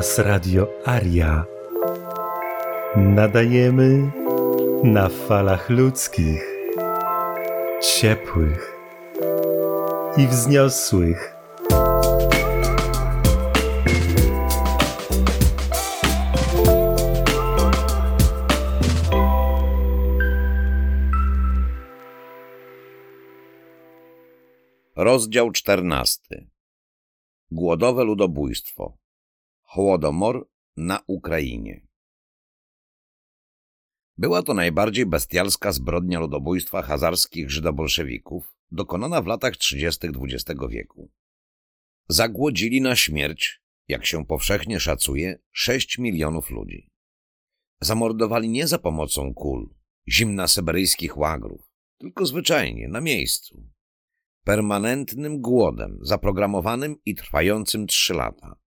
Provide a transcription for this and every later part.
Hałas Radio Aria. Nadajemy na falach ludzkich, ciepłych i wzniosłych. Rozdział czternasty. Głodowe ludobójstwo. Chłodomor na Ukrainie. Była to najbardziej bestialska zbrodnia ludobójstwa hazarskich żydobolszewików, dokonana w latach 30. XX wieku. Zagłodzili na śmierć, jak się powszechnie szacuje, 6 milionów ludzi. Zamordowali nie za pomocą kul, zimna syberyjskich łagrów, tylko zwyczajnie, na miejscu, permanentnym głodem, zaprogramowanym i trwającym trzy lata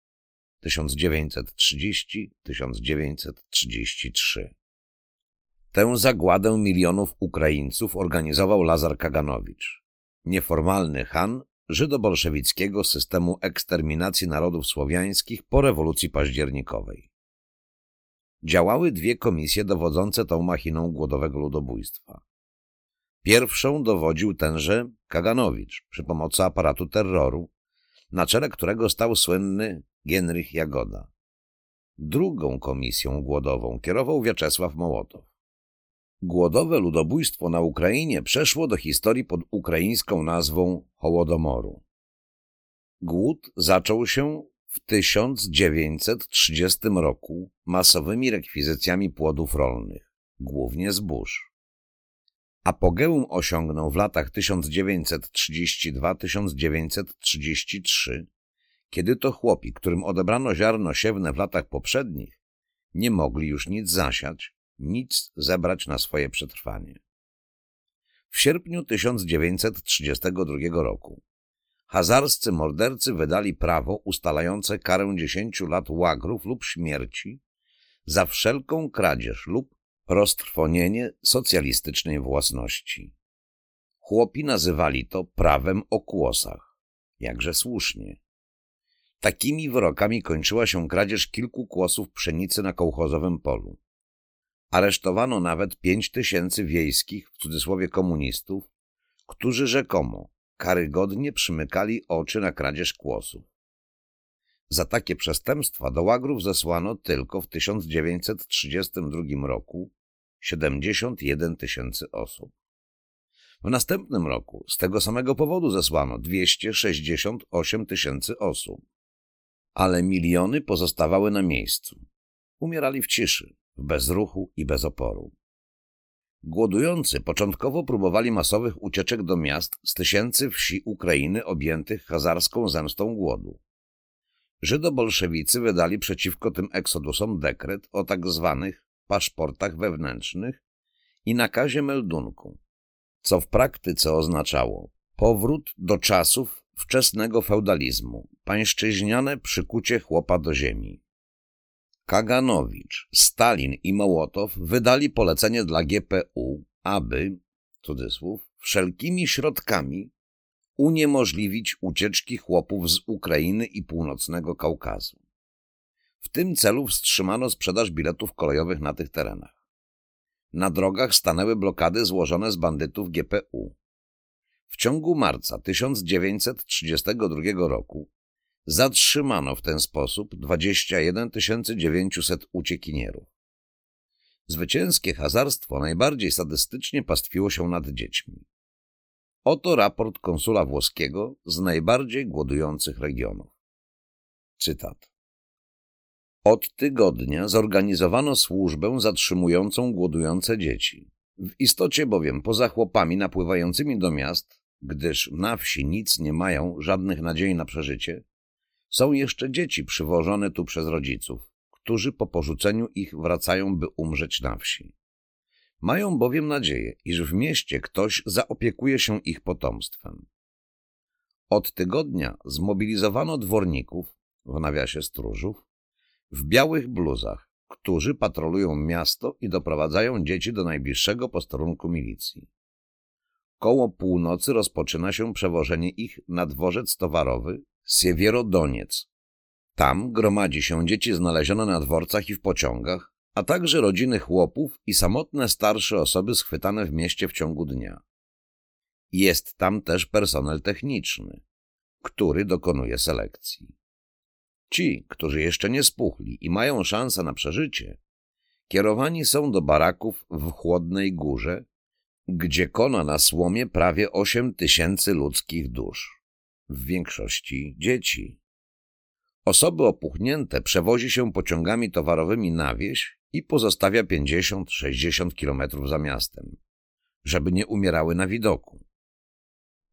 1930-1933. Tę zagładę milionów Ukraińców organizował Lazar Kaganowicz, nieformalny han żydobolszewickiego systemu eksterminacji narodów słowiańskich po rewolucji październikowej. Działały dwie komisje dowodzące tą machiną głodowego ludobójstwa. Pierwszą dowodził tenże Kaganowicz przy pomocy aparatu terroru, na czele którego stał słynny Genrich Jagoda. Drugą komisją głodową kierował Wiaczesław Mołotow. Głodowe ludobójstwo na Ukrainie przeszło do historii pod ukraińską nazwą Hołodomoru. Głód zaczął się w 1930 roku masowymi rekwizycjami płodów rolnych, głównie zbóż. Apogeum osiągnął w latach 1932-1933, kiedy to chłopi, którym odebrano ziarno siewne w latach poprzednich, nie mogli już nic zasiać, nic zebrać na swoje przetrwanie. W sierpniu 1932 roku hazarscy mordercy wydali prawo ustalające karę 10 lat łagrów lub śmierci za wszelką kradzież lub roztrwonienie socjalistycznej własności. Chłopi nazywali to prawem o kłosach, jakże słusznie. Takimi wyrokami kończyła się kradzież kilku kłosów pszenicy na kołchozowym polu. Aresztowano nawet pięć tysięcy wiejskich, w cudzysłowie komunistów, którzy rzekomo karygodnie przymykali oczy na kradzież kłosów. Za takie przestępstwa do łagrów zesłano tylko w 1932 roku 71 tysięcy osób. W następnym roku z tego samego powodu zesłano 268 tysięcy osób. Ale miliony pozostawały na miejscu. Umierali w ciszy, w bezruchu i bez oporu. Głodujący początkowo próbowali masowych ucieczek do miast z tysięcy wsi Ukrainy objętych hazarską zemstą głodu. Żydobolszewicy wydali przeciwko tym eksodusom dekret o tak zwanych paszportach wewnętrznych i nakazie meldunku, co w praktyce oznaczało powrót do czasów wczesnego feudalizmu, pańszczyźniane przykucie chłopa do ziemi. Kaganowicz, Stalin i Mołotow wydali polecenie dla GPU, aby, cudzysłów, wszelkimi środkami uniemożliwić ucieczki chłopów z Ukrainy i północnego Kaukazu. W tym celu wstrzymano sprzedaż biletów kolejowych na tych terenach. Na drogach stanęły blokady złożone z bandytów GPU. W ciągu marca 1932 roku zatrzymano w ten sposób 21 900 uciekinierów. Zwycięskie hazarstwo najbardziej sadystycznie pastwiło się nad dziećmi. Oto raport konsula włoskiego z najbardziej głodujących regionów. Cytat. Od tygodnia zorganizowano służbę zatrzymującą głodujące dzieci. W istocie bowiem poza chłopami napływającymi do miast, gdyż na wsi nic nie mają, żadnych nadziei na przeżycie, są jeszcze dzieci przywożone tu przez rodziców, którzy po porzuceniu ich wracają, by umrzeć na wsi. Mają bowiem nadzieję, iż w mieście ktoś zaopiekuje się ich potomstwem. Od tygodnia zmobilizowano dworników, w nawiasie stróżów, w białych bluzach, którzy patrolują miasto i doprowadzają dzieci do najbliższego posterunku milicji. Koło północy rozpoczyna się przewożenie ich na dworzec towarowy Siewierodoniec. Tam gromadzi się dzieci znalezione na dworcach i w pociągach, a także rodziny chłopów i samotne starsze osoby schwytane w mieście w ciągu dnia. Jest tam też personel techniczny, który dokonuje selekcji. Ci, którzy jeszcze nie spuchli i mają szansę na przeżycie, kierowani są do baraków w Chłodnej Górze, gdzie kona na słomie prawie osiem tysięcy ludzkich dusz, w większości dzieci. Osoby opuchnięte przewozi się pociągami towarowymi na wieś i pozostawia 50-60 kilometrów za miastem, żeby nie umierały na widoku.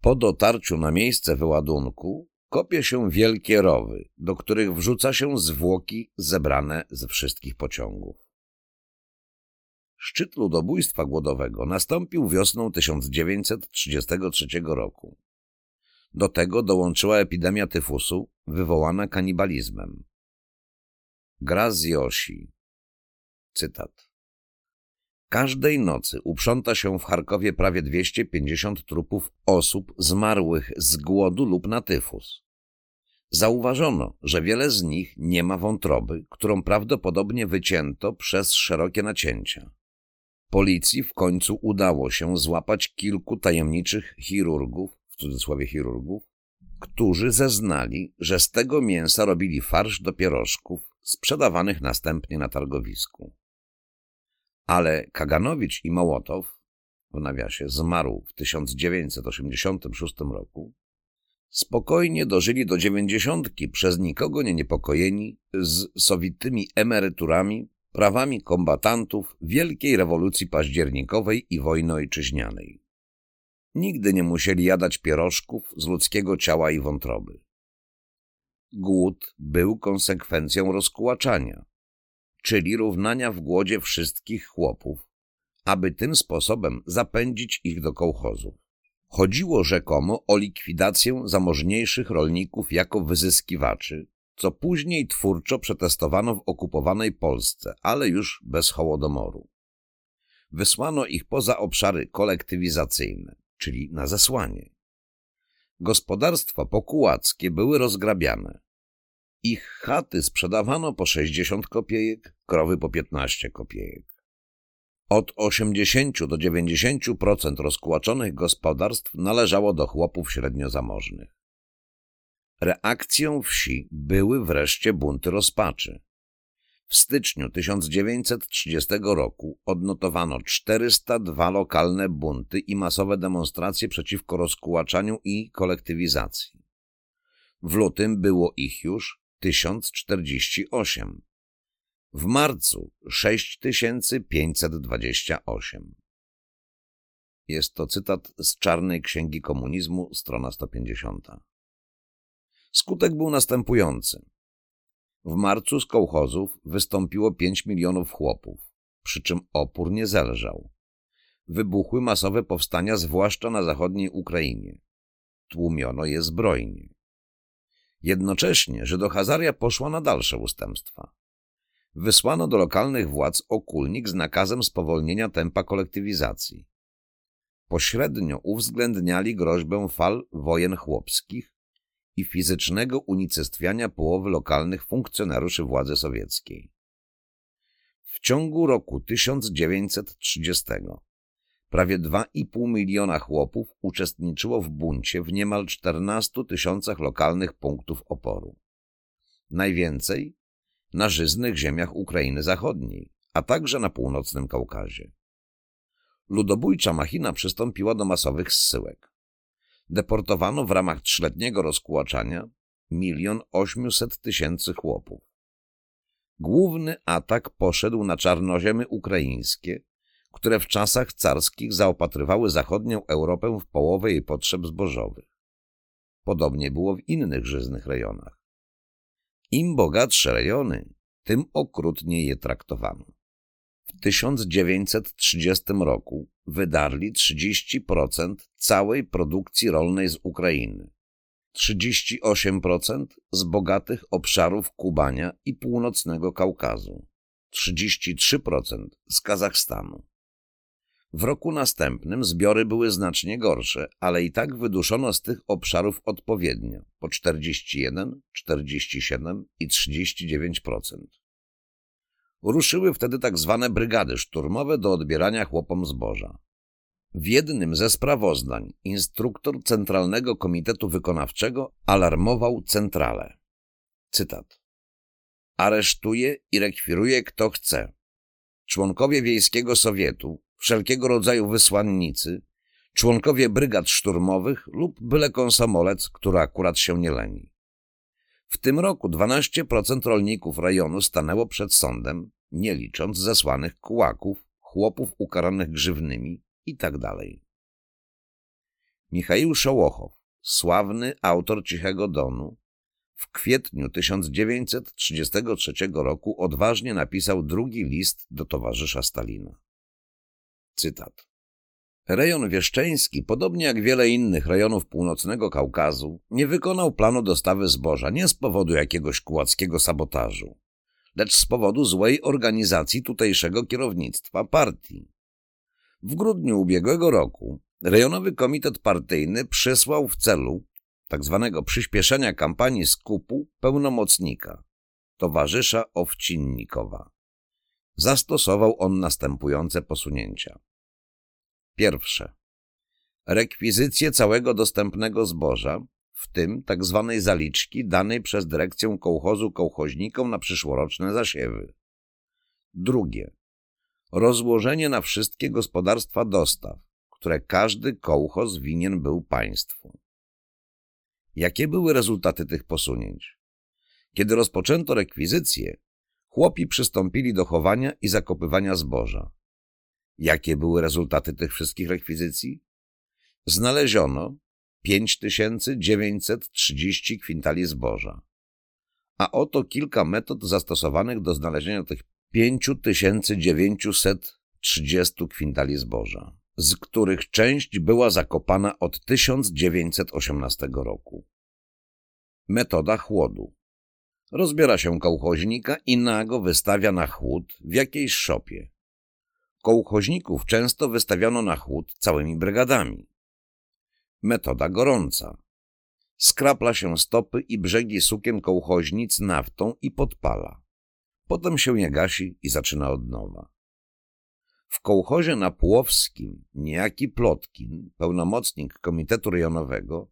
Po dotarciu na miejsce wyładunku kopie się wielkie rowy, do których wrzuca się zwłoki zebrane ze wszystkich pociągów. Szczyt ludobójstwa głodowego nastąpił wiosną 1933 roku. Do tego dołączyła epidemia tyfusu wywołana kanibalizmem. Graziosi. Cytat. Każdej nocy uprząta się w Charkowie prawie 250 trupów osób zmarłych z głodu lub na tyfus. Zauważono, że wiele z nich nie ma wątroby, którą prawdopodobnie wycięto przez szerokie nacięcia. Policji w końcu udało się złapać kilku tajemniczych chirurgów, w cudzysłowie chirurgów, którzy zeznali, że z tego mięsa robili farsz do pierożków, sprzedawanych następnie na targowisku. Ale Kaganowicz i Mołotow, w nawiasie zmarł w 1986 roku, spokojnie dożyli do dziewięćdziesiątki przez nikogo nie niepokojeni z sowitymi emeryturami, prawami kombatantów wielkiej rewolucji październikowej i wojny ojczyźnianej. Nigdy nie musieli jadać pierożków z ludzkiego ciała i wątroby. Głód był konsekwencją rozkłaczania, czyli równania w głodzie wszystkich chłopów, aby tym sposobem zapędzić ich do kołchozów. Chodziło rzekomo o likwidację zamożniejszych rolników jako wyzyskiwaczy, co później twórczo przetestowano w okupowanej Polsce, ale już bez hołodomoru. Wysłano ich poza obszary kolektywizacyjne, czyli na zesłanie. Gospodarstwa pokułackie były rozgrabiane. Ich chaty sprzedawano po 60 kopiejek, krowy po 15 kopiejek. Od 80 do 90% rozkłaczonych gospodarstw należało do chłopów średnio zamożnych. Reakcją wsi były wreszcie bunty rozpaczy. W styczniu 1930 roku odnotowano 402 lokalne bunty i masowe demonstracje przeciwko rozkłaczaniu i kolektywizacji. W lutym było ich już 1048. W marcu 6528. Jest to cytat z Czarnej Księgi Komunizmu, strona 150. Skutek był następujący. W marcu z kołchozów wystąpiło 5 milionów chłopów, przy czym opór nie zelżał. Wybuchły masowe powstania, zwłaszcza na zachodniej Ukrainie. Tłumiono je zbrojnie. Jednocześnie Żydohazaria poszła na dalsze ustępstwa. Wysłano do lokalnych władz okulnik z nakazem spowolnienia tempa kolektywizacji. Pośrednio uwzględniali groźbę fal wojen chłopskich i fizycznego unicestwiania połowy lokalnych funkcjonariuszy władzy sowieckiej. W ciągu roku 1930 prawie 2,5 miliona chłopów uczestniczyło w buncie w niemal 14 tysiącach lokalnych punktów oporu. Najwięcej na żyznych ziemiach Ukrainy Zachodniej, a także na północnym Kaukazie. Ludobójcza machina przystąpiła do masowych zsyłek deportowano w ramach trzyletniego rozkłaczania milion osiemset tysięcy chłopów. Główny atak poszedł na czarnoziemy ukraińskie, które w czasach carskich zaopatrywały zachodnią Europę w połowę jej potrzeb zbożowych. Podobnie było w innych żyznych rejonach. Im bogatsze rejony, tym okrutniej je traktowano. W 1930 roku wydarli 30% całej produkcji rolnej z Ukrainy, 38% z bogatych obszarów Kubania i północnego Kaukazu, 33% z Kazachstanu. W roku następnym zbiory były znacznie gorsze, ale i tak wyduszono z tych obszarów odpowiednio po 41, 47 i 39%. Ruszyły wtedy tak zwane brygady szturmowe do odbierania chłopom zboża. W jednym ze sprawozdań instruktor Centralnego Komitetu Wykonawczego alarmował centralę. Cytat. Aresztuje i rekwiruje kto chce. Członkowie Wiejskiego Sowietu, wszelkiego rodzaju wysłannicy, członkowie brygad szturmowych lub byle konsomolec, który akurat się nie leni. W tym roku 12% rolników rejonu stanęło przed sądem, nie licząc zesłanych kułaków, chłopów ukaranych grzywnymi i tak. Michał Szołochow, sławny autor Cichego Donu, w kwietniu 1933 roku odważnie napisał drugi list do towarzysza Stalina. Cytat. Rejon Wieszczeński, podobnie jak wiele innych rejonów północnego Kaukazu, nie wykonał planu dostawy zboża nie z powodu jakiegoś kułackiego sabotażu, lecz z powodu złej organizacji tutejszego kierownictwa partii. W grudniu ubiegłego roku Rejonowy Komitet Partyjny przesłał w celu tzw. Tak przyspieszenia kampanii skupu pełnomocnika, towarzysza Owcinnikowa. Zastosował on następujące posunięcia. Pierwsze. Rekwizycję całego dostępnego zboża, w tym tzw. Tak zaliczki danej przez dyrekcję kołchozu kołchoźnikom na przyszłoroczne zasiewy. Drugie. Rozłożenie na wszystkie gospodarstwa dostaw, które każdy kołchoz winien był państwu. Jakie były rezultaty tych posunięć? Kiedy rozpoczęto rekwizycję, chłopi przystąpili do chowania i zakopywania zboża. Jakie były rezultaty tych wszystkich rekwizycji? Znaleziono 5930 kwintali zboża. A oto kilka metod zastosowanych do znalezienia tych 5930 kwintali zboża, z których część była zakopana od 1918 roku. Metoda chłodu. Rozbiera się kołchoźnika i nago wystawia na chłód w jakiejś szopie. Kołchoźników często wystawiano na chłód całymi brygadami. Metoda gorąca. Skrapla się stopy i brzegi sukien kołchoźnic naftą i podpala. Potem się je gasi i zaczyna od nowa. W kołchozie na Płowskim niejaki Plotkin, pełnomocnik Komitetu Rejonowego,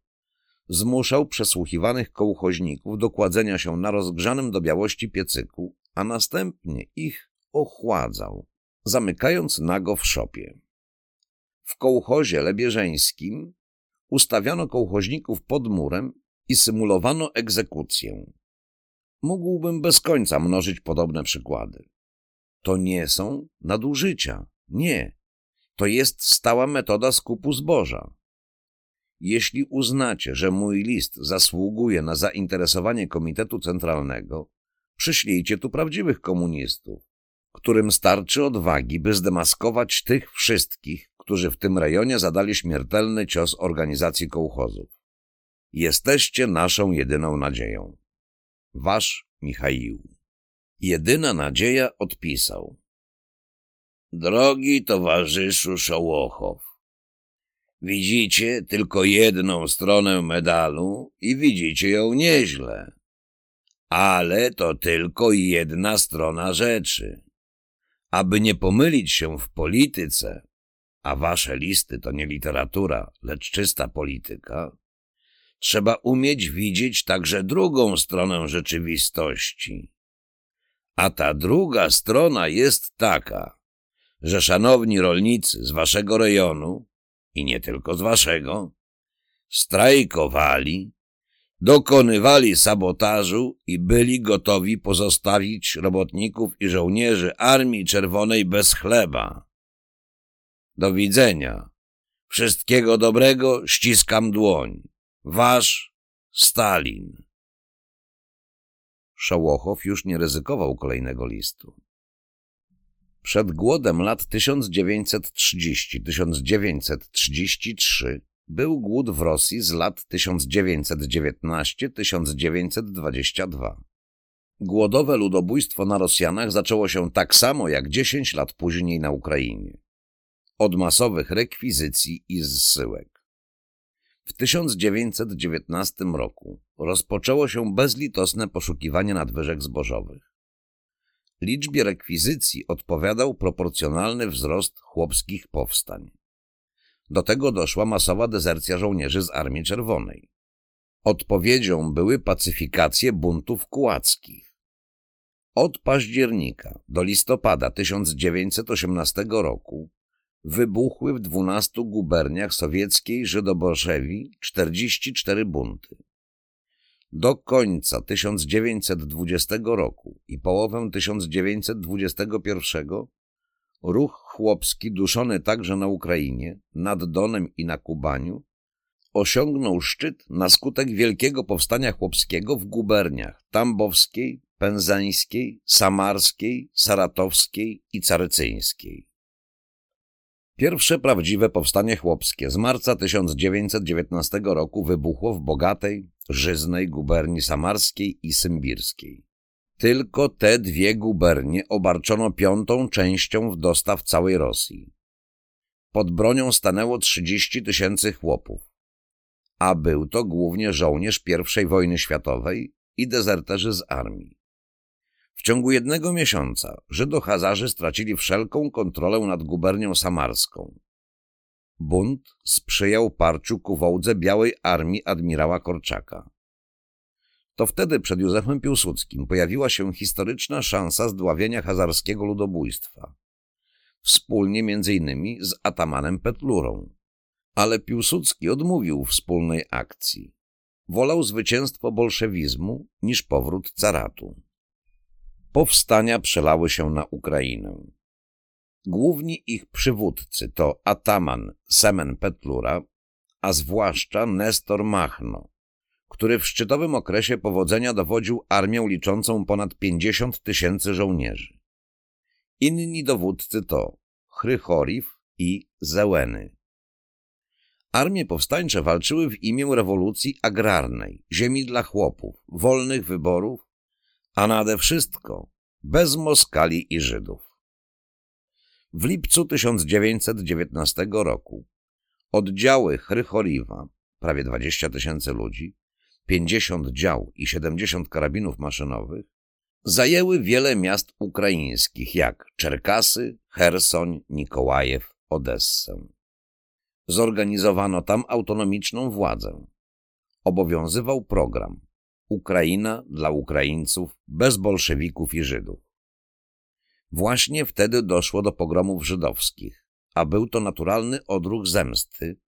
zmuszał przesłuchiwanych kołchoźników do kładzenia się na rozgrzanym do białości piecyku, a następnie ich ochładzał, zamykając nago w szopie. W kołchozie lebieżeńskim ustawiano kołchoźników pod murem i symulowano egzekucję. Mógłbym bez końca mnożyć podobne przykłady. To nie są nadużycia. Nie. To jest stała metoda skupu zboża. Jeśli uznacie, że mój list zasługuje na zainteresowanie Komitetu Centralnego, przyślijcie tu prawdziwych komunistów, którym starczy odwagi, by zdemaskować tych wszystkich, którzy w tym rejonie zadali śmiertelny cios organizacji kołchozów. Jesteście naszą jedyną nadzieją. Wasz Michaił. Jedyna nadzieja odpisał. Drogi towarzyszu Szołochow, widzicie tylko jedną stronę medalu i widzicie ją nieźle. Ale to tylko jedna strona rzeczy. Aby nie pomylić się w polityce, a wasze listy to nie literatura, lecz czysta polityka, trzeba umieć widzieć także drugą stronę rzeczywistości. A ta druga strona jest taka, że szanowni rolnicy z waszego rejonu, i nie tylko z waszego, strajkowali, dokonywali sabotażu i byli gotowi pozostawić robotników i żołnierzy Armii Czerwonej bez chleba. Do widzenia. Wszystkiego dobrego, ściskam dłoń. Wasz Stalin. Szołochow już nie ryzykował kolejnego listu. Przed głodem lat 1930-1933 był głód w Rosji z lat 1919-1922. Głodowe ludobójstwo na Rosjanach zaczęło się tak samo jak 10 lat później na Ukrainie. od masowych rekwizycji i zsyłek. W 1919 roku rozpoczęło się bezlitosne poszukiwanie nadwyżek zbożowych. Liczbie rekwizycji odpowiadał proporcjonalny wzrost chłopskich powstań. Do tego doszła masowa dezercja żołnierzy z Armii Czerwonej. Odpowiedzią były pacyfikacje buntów kułackich. Od października do listopada 1918 roku wybuchły w 12 guberniach sowieckiej Żydobolszewi 44 bunty. Do końca 1920 roku i połowę 1921 ruch chłopski duszony także na Ukrainie, nad Donem i na Kubaniu osiągnął szczyt na skutek wielkiego powstania chłopskiego w guberniach tambowskiej, penzańskiej, samarskiej, saratowskiej i carycyńskiej. Pierwsze prawdziwe powstanie chłopskie z marca 1919 roku wybuchło w bogatej, żyznej guberni samarskiej i symbirskiej. Tylko te dwie gubernie obarczono piątą częścią w dostaw całej Rosji. Pod bronią stanęło 30 tysięcy chłopów, a był to głównie żołnierz I wojny światowej i dezerterzy z armii. W ciągu jednego miesiąca Żydo-Hazarzy stracili wszelką kontrolę nad gubernią samarską. Bunt sprzyjał parciu ku wołdze Białej Armii admirała Korczaka. To wtedy przed Józefem Piłsudskim pojawiła się historyczna szansa zdławienia hazarskiego ludobójstwa. Wspólnie innymi z atamanem Petlurą. Ale Piłsudski odmówił wspólnej akcji. Wolał zwycięstwo bolszewizmu niż powrót caratu. Powstania przelały się na Ukrainę. Główni ich przywódcy to ataman Semen Petlura, a zwłaszcza Nestor Machno, który w szczytowym okresie powodzenia dowodził armią liczącą ponad 50 tysięcy żołnierzy. Inni dowódcy to Chrychoriw i Zełeny. Armie powstańcze walczyły w imię rewolucji agrarnej, ziemi dla chłopów, wolnych wyborów, a nade wszystko bez Moskali i Żydów. W lipcu 1919 roku oddziały Chrychoriwa, prawie 20 tysięcy ludzi, 50 dział i 70 karabinów maszynowych, zajęły wiele miast ukraińskich jak Czerkasy, Hersoń, Nikołajew, Odessę. Zorganizowano tam autonomiczną władzę. Obowiązywał program Ukraina dla Ukraińców bez bolszewików i Żydów. Właśnie wtedy doszło do pogromów żydowskich, a był to naturalny odruch zemsty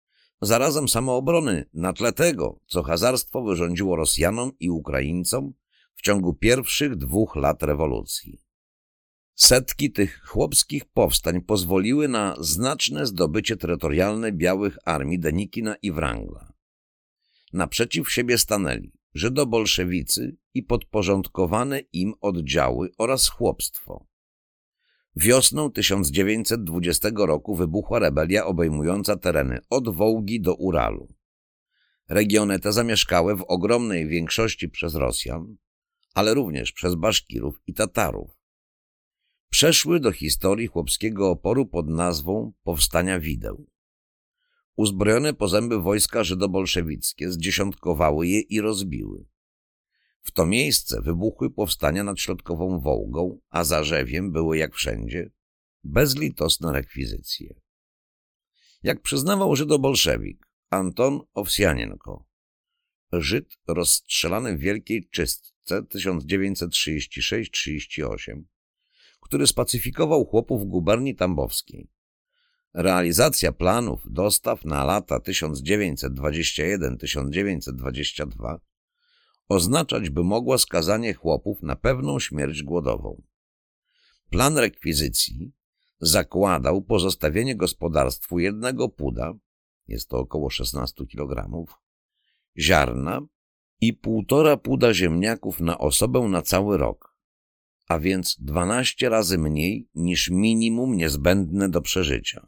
zarazem samoobrony na tle tego, co hazarstwo wyrządziło Rosjanom i Ukraińcom w ciągu pierwszych dwóch lat rewolucji. Setki tych chłopskich powstań pozwoliły na znaczne zdobycie terytorialne białych armii Denikina i Wrangla. Naprzeciw siebie stanęli Żydobolszewicy i podporządkowane im oddziały oraz chłopstwo. Wiosną 1920 roku wybuchła rebelia obejmująca tereny od Wołgi do Uralu. Regiony te zamieszkałe w ogromnej większości przez Rosjan, ale również przez Baszkirów i Tatarów. Przeszły do historii chłopskiego oporu pod nazwą Powstania Wideł. Uzbrojone po zęby wojska żydobolszewickie zdziesiątkowały je i rozbiły. W to miejsce wybuchły powstania nad środkową Wołgą, a za Rzewiem były jak wszędzie bezlitosne rekwizycje. Jak przyznawał żydobolszewik Anton Owsianienko, Żyd rozstrzelany w Wielkiej Czystce 1936-38, który spacyfikował chłopów guberni tambowskiej. Realizacja planów dostaw na lata 1921-1922 oznaczać by mogła skazanie chłopów na pewną śmierć głodową. Plan rekwizycji zakładał pozostawienie gospodarstwu jednego puda, jest to około 16 kg, ziarna i półtora puda ziemniaków na osobę na cały rok, a więc 12 razy mniej niż minimum niezbędne do przeżycia.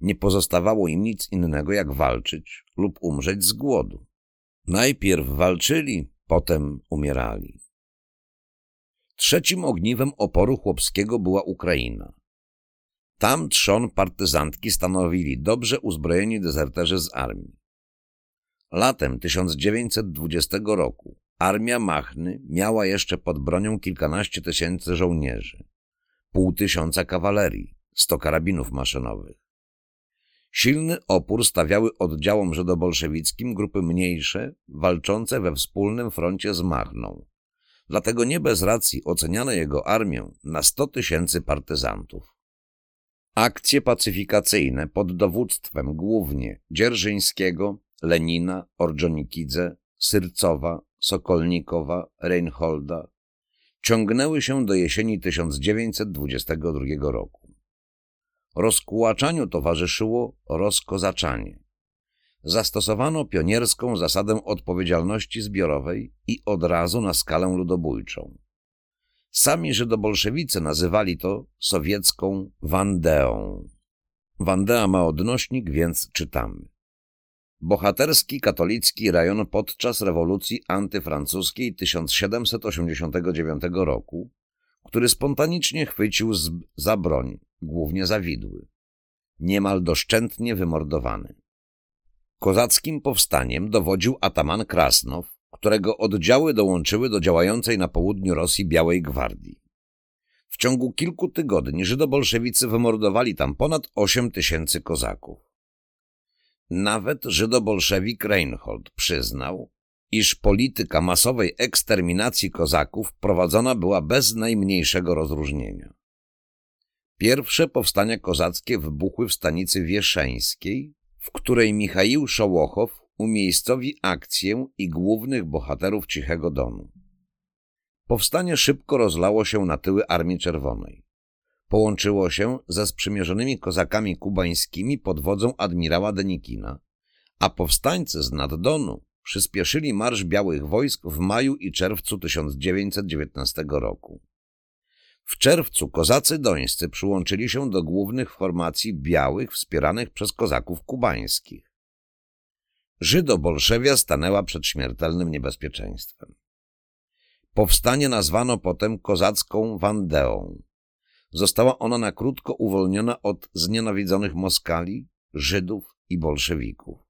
Nie pozostawało im nic innego jak walczyć lub umrzeć z głodu. Najpierw walczyli, potem umierali. Trzecim ogniwem oporu chłopskiego była Ukraina. Tam trzon partyzantki stanowili dobrze uzbrojeni dezerterzy z armii. Latem 1920 roku armia Machny miała jeszcze pod bronią kilkanaście tysięcy żołnierzy, pół tysiąca kawalerii, sto karabinów maszynowych. Silny opór stawiały oddziałom żydobolszewickim grupy mniejsze, walczące we wspólnym froncie z Machną. Dlatego nie bez racji oceniano jego armię na sto tysięcy partyzantów. Akcje pacyfikacyjne pod dowództwem głównie Dzierżyńskiego, Lenina, Ordzionikidze, Syrcowa, Sokolnikowa, Reinholda ciągnęły się do jesieni 1922 roku. Rozkłaczaniu towarzyszyło rozkozaczanie. Zastosowano pionierską zasadę odpowiedzialności zbiorowej i od razu na skalę ludobójczą. Sami żydobolszewicy nazywali to sowiecką Wandeą. Wandea ma odnośnik, więc czytamy. Bohaterski katolicki rejon podczas rewolucji antyfrancuskiej 1789 roku, który spontanicznie chwycił z, za broń, głównie za widły. Niemal doszczętnie wymordowany. Kozackim powstaniem dowodził ataman Krasnow, którego oddziały dołączyły do działającej na południu Rosji Białej Gwardii. W ciągu kilku tygodni żydobolszewicy wymordowali tam ponad 8 tysięcy kozaków. Nawet żydobolszewik Reinhold przyznał, iż polityka masowej eksterminacji kozaków prowadzona była bez najmniejszego rozróżnienia. Pierwsze powstania kozackie wybuchły w stanicy Wieszeńskiej, w której Michaił Szołochow umiejscowi akcję i głównych bohaterów Cichego Donu. Powstanie szybko rozlało się na tyły Armii Czerwonej. Połączyło się ze sprzymierzonymi kozakami kubańskimi pod wodzą admirała Denikina, a powstańcy z Naddonu przyspieszyli marsz białych wojsk w maju i czerwcu 1919 roku. W czerwcu kozacy dońscy przyłączyli się do głównych formacji białych wspieranych przez kozaków kubańskich. Żydo-Bolszewia stanęła przed śmiertelnym niebezpieczeństwem. Powstanie nazwano potem kozacką Wandeą. Została ona na krótko uwolniona od znienawidzonych Moskali, Żydów i bolszewików.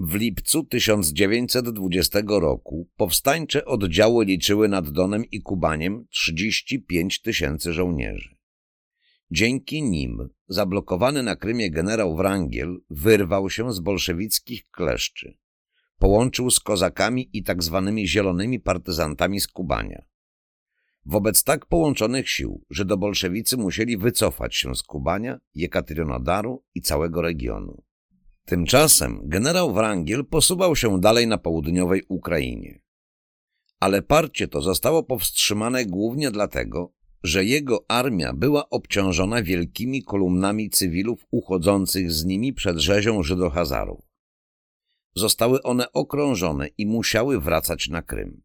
W lipcu 1920 roku powstańcze oddziały liczyły nad Donem i Kubaniem 35 tysięcy żołnierzy. Dzięki nim zablokowany na Krymie generał Wrangiel wyrwał się z bolszewickich kleszczy. Połączył z kozakami i tak zwanymi zielonymi partyzantami z Kubania. Wobec tak połączonych sił żydobolszewicy musieli wycofać się z Kubania, Jekaterynodaru i całego regionu. Tymczasem generał Wrangiel posuwał się dalej na południowej Ukrainie. Ale parcie to zostało powstrzymane głównie dlatego, że jego armia była obciążona wielkimi kolumnami cywilów uchodzących z nimi przed rzezią Żydohazarów. Zostały one okrążone i musiały wracać na Krym.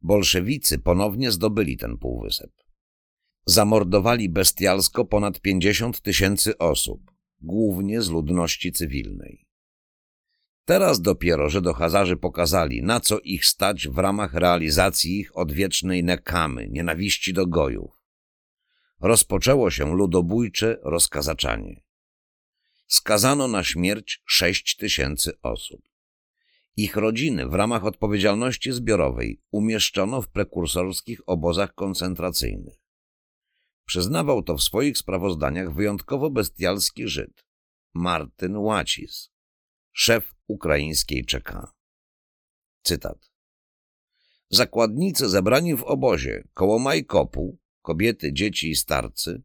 Bolszewicy ponownie zdobyli ten półwysep. Zamordowali bestialsko ponad 50 tysięcy osób, głównie z ludności cywilnej. Teraz dopiero Żydohazarzy pokazali, na co ich stać w ramach realizacji ich odwiecznej nekamy, nienawiści do gojów. Rozpoczęło się ludobójcze rozkazaczanie. Skazano na śmierć sześć tysięcy osób. Ich rodziny w ramach odpowiedzialności zbiorowej umieszczono w prekursorskich obozach koncentracyjnych. Przyznawał to w swoich sprawozdaniach wyjątkowo bestialski Żyd, Martyn Łacis, szef ukraińskiej czeka. Cytat. Zakładnicy zebrani w obozie koło Majkopu, kobiety, dzieci i starcy,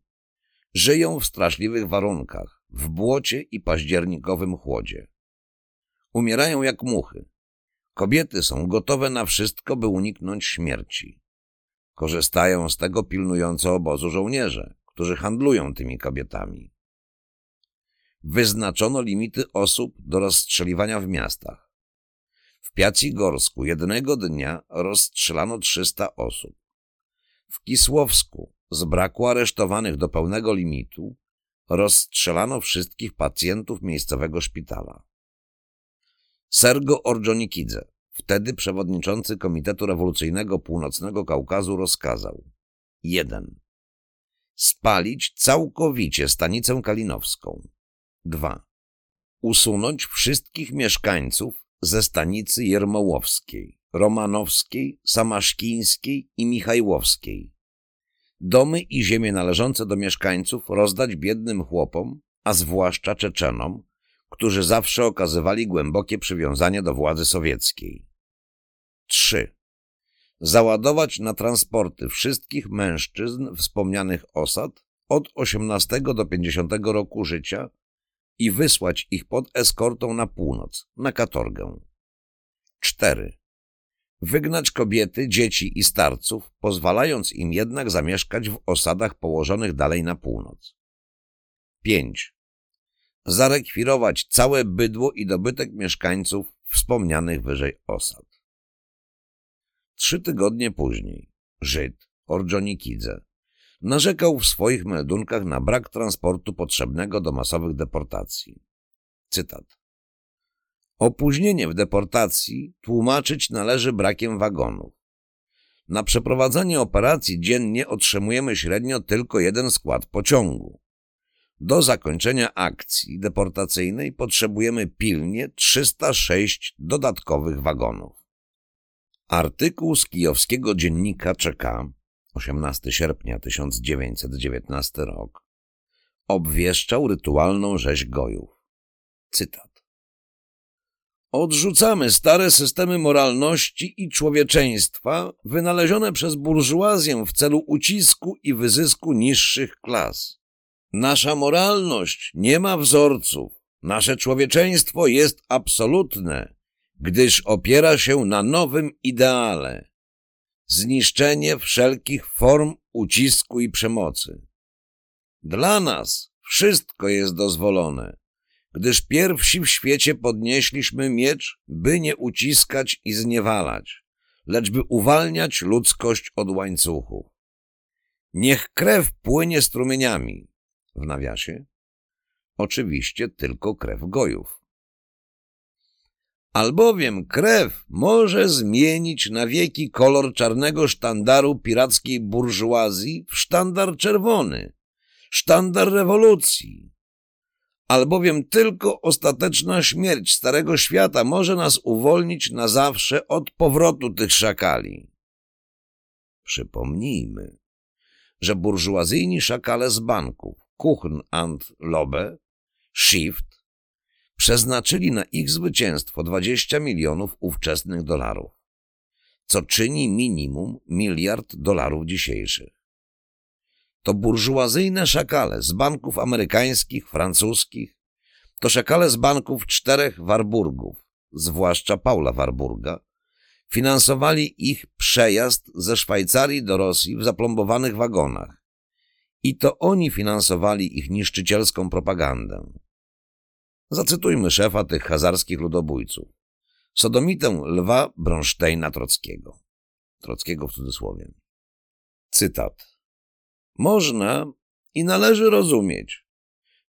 żyją w straszliwych warunkach, w błocie i październikowym chłodzie. Umierają jak muchy. Kobiety są gotowe na wszystko, by uniknąć śmierci. Korzystają z tego pilnująco obozu żołnierze, którzy handlują tymi kobietami. Wyznaczono limity osób do rozstrzeliwania w miastach. W Piacigorsku jednego dnia rozstrzelano 300 osób. W Kisłowsku z braku aresztowanych do pełnego limitu rozstrzelano wszystkich pacjentów miejscowego szpitala. Sergo Ordzionikidze, wtedy przewodniczący Komitetu Rewolucyjnego Północnego Kaukazu rozkazał 1. Spalić całkowicie stanicę kalinowską. 2. Usunąć wszystkich mieszkańców ze stanicy Jermołowskiej, Romanowskiej, Samaszkińskiej i Michajłowskiej. Domy i ziemie należące do mieszkańców rozdać biednym chłopom, a zwłaszcza Czeczenom, którzy zawsze okazywali głębokie przywiązanie do władzy sowieckiej. 3. Załadować na transporty wszystkich mężczyzn wspomnianych osad od 18 do 50 roku życia i wysłać ich pod eskortą na północ, na katorgę. 4. Wygnać kobiety, dzieci i starców, pozwalając im jednak zamieszkać w osadach położonych dalej na północ. 5. Zarekwirować całe bydło i dobytek mieszkańców wspomnianych wyżej osad. Trzy tygodnie później Żyd Ordzionikidze narzekał w swoich meldunkach na brak transportu potrzebnego do masowych deportacji. Cytat. Opóźnienie w deportacji tłumaczyć należy brakiem wagonów. Na przeprowadzenie operacji dziennie otrzymujemy średnio tylko jeden skład pociągu. Do zakończenia akcji deportacyjnej potrzebujemy pilnie 306 dodatkowych wagonów. Artykuł z kijowskiego dziennika czeka 18 sierpnia 1919 rok obwieszczał rytualną rzeź gojów. Cytat. Odrzucamy stare systemy moralności i człowieczeństwa wynalezione przez burżuazję w celu ucisku i wyzysku niższych klas. Nasza moralność nie ma wzorców. Nasze człowieczeństwo jest absolutne, gdyż opiera się na nowym ideale. Zniszczenie wszelkich form ucisku i przemocy. Dla nas wszystko jest dozwolone, gdyż pierwsi w świecie podnieśliśmy miecz, by nie uciskać i zniewalać, lecz by uwalniać ludzkość od łańcuchów. Niech krew płynie strumieniami, w nawiasie, oczywiście tylko krew gojów. Albowiem krew może zmienić na wieki kolor czarnego sztandaru pirackiej burżuazji w sztandar czerwony, sztandar rewolucji. Albowiem tylko ostateczna śmierć Starego Świata może nas uwolnić na zawsze od powrotu tych szakali. Przypomnijmy, że burżuazyjni szakale z banków Kuchen and Lobe, Shift, przeznaczyli na ich zwycięstwo 20 milionów ówczesnych dolarów, co czyni minimum miliard dolarów dzisiejszych. To burżuazyjne szakale z banków amerykańskich, francuskich, to szakale z banków czterech Warburgów, zwłaszcza Paula Warburga, finansowali ich przejazd ze Szwajcarii do Rosji w zaplombowanych wagonach, i to oni finansowali ich niszczycielską propagandę. Zacytujmy szefa tych hazarskich ludobójców, sodomitę Lwa Bronsteina Trockiego. Trockiego w cudzysłowie. Cytat. Można i należy rozumieć,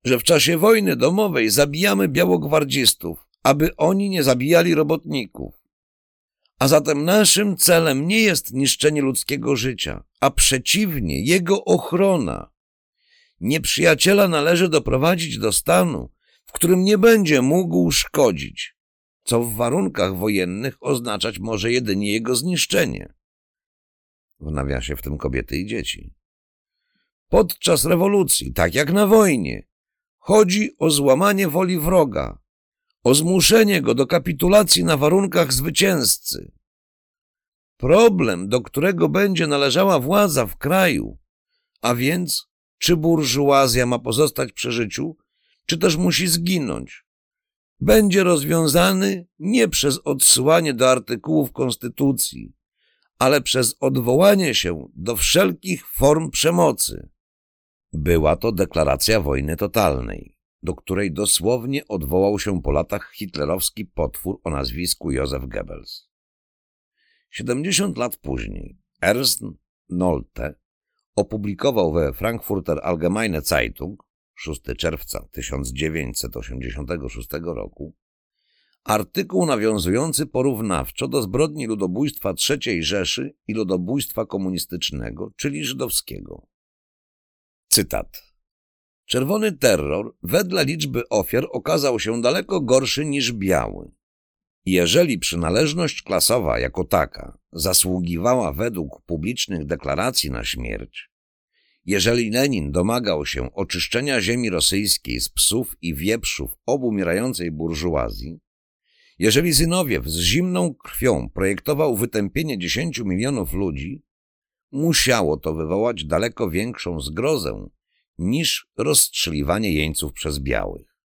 że w czasie wojny domowej zabijamy białogwardzistów, aby oni nie zabijali robotników. A zatem naszym celem nie jest niszczenie ludzkiego życia, a przeciwnie, jego ochrona. Nieprzyjaciela należy doprowadzić do stanu, w którym nie będzie mógł szkodzić, co w warunkach wojennych oznaczać może jedynie jego zniszczenie. W nawiasie w tym kobiety i dzieci. Podczas rewolucji, tak jak na wojnie, chodzi o złamanie woli wroga, o zmuszenie go do kapitulacji na warunkach zwycięzcy. Problem, do którego będzie należała władza w kraju, a więc czy burżuazja ma pozostać przy życiu, czy też musi zginąć, będzie rozwiązany nie przez odsyłanie do artykułów Konstytucji, ale przez odwołanie się do wszelkich form przemocy. Była to deklaracja wojny totalnej do której dosłownie odwołał się po latach hitlerowski potwór o nazwisku Józef Goebbels. 70 lat później Ernst Nolte opublikował we Frankfurter Allgemeine Zeitung 6 czerwca 1986 roku artykuł nawiązujący porównawczo do zbrodni ludobójstwa III Rzeszy i ludobójstwa komunistycznego, czyli żydowskiego. Cytat. Czerwony terror wedle liczby ofiar okazał się daleko gorszy niż biały. Jeżeli przynależność klasowa jako taka zasługiwała według publicznych deklaracji na śmierć, jeżeli Lenin domagał się oczyszczenia ziemi rosyjskiej z psów i wieprzów obumierającej burżuazji, jeżeli Zynowiew z zimną krwią projektował wytępienie dziesięciu milionów ludzi, musiało to wywołać daleko większą zgrozę niż rozstrzeliwanie jeńców przez białych.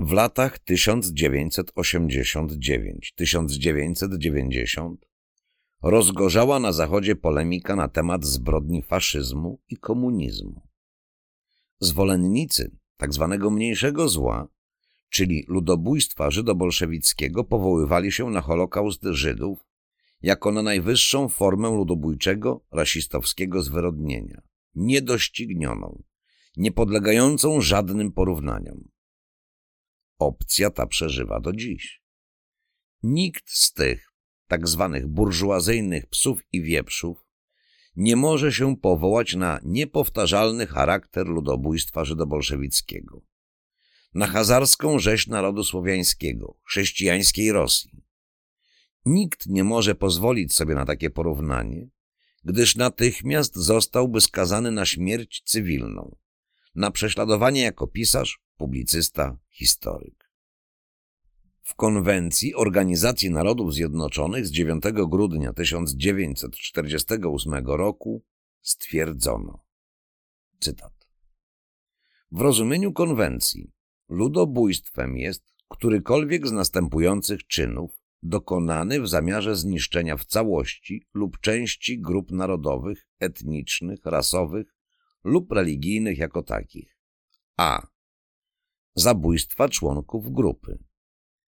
W latach 1989-1990 rozgorzała na Zachodzie polemika na temat zbrodni faszyzmu i komunizmu. Zwolennicy tzw. Tak mniejszego zła, czyli ludobójstwa żydobolszewickiego, powoływali się na Holokaust Żydów jako na najwyższą formę ludobójczego, rasistowskiego zwyrodnienia, niedoścignioną, niepodlegającą żadnym porównaniom. Opcja ta przeżywa do dziś. Nikt z tych tak zwanych burżuazyjnych psów i wieprzów nie może się powołać na niepowtarzalny charakter ludobójstwa żydobolszewickiego, na hazarską rzeź narodu słowiańskiego, chrześcijańskiej Rosji. Nikt nie może pozwolić sobie na takie porównanie, gdyż natychmiast zostałby skazany na śmierć cywilną, na prześladowanie jako pisarz, publicysta, historyk. W konwencji Organizacji Narodów Zjednoczonych z 9 grudnia 1948 roku stwierdzono, cytat, w rozumieniu konwencji ludobójstwem jest którykolwiek z następujących czynów dokonany w zamiarze zniszczenia w całości lub części grup narodowych, etnicznych, rasowych lub religijnych jako takich. A. Zabójstwa członków grupy.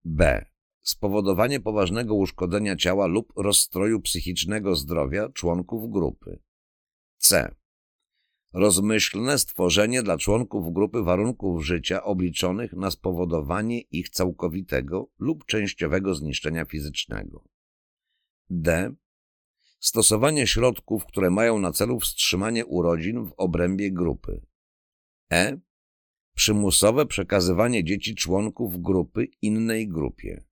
B. Spowodowanie poważnego uszkodzenia ciała lub rozstroju psychicznego zdrowia członków grupy. C. Rozmyślne stworzenie dla członków grupy warunków życia obliczonych na spowodowanie ich całkowitego lub częściowego zniszczenia fizycznego. D. Stosowanie środków, które mają na celu wstrzymanie urodzin w obrębie grupy. E przymusowe przekazywanie dzieci członków grupy innej grupie.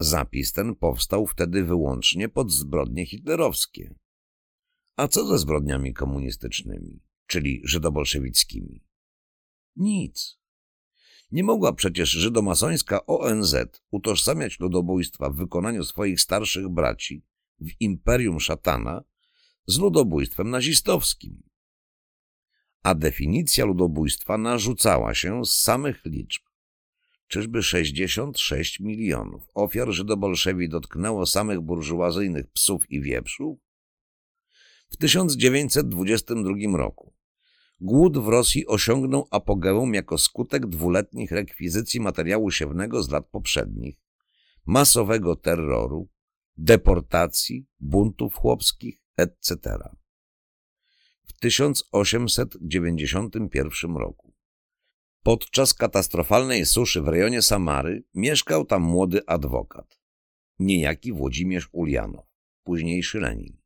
Zapis ten powstał wtedy wyłącznie pod zbrodnie hitlerowskie. A co ze zbrodniami komunistycznymi, czyli żydobolszewickimi? Nic. Nie mogła przecież żydomasońska ONZ utożsamiać ludobójstwa w wykonaniu swoich starszych braci w imperium szatana z ludobójstwem nazistowskim a definicja ludobójstwa narzucała się z samych liczb. Czyżby 66 milionów ofiar żydobolszewi dotknęło samych burżuazyjnych psów i wieprzów? W 1922 roku głód w Rosji osiągnął apogeum jako skutek dwuletnich rekwizycji materiału siewnego z lat poprzednich, masowego terroru, deportacji, buntów chłopskich, etc w 1891 roku. Podczas katastrofalnej suszy w rejonie Samary mieszkał tam młody adwokat, niejaki Włodzimierz Ulianow, późniejszy Lenin.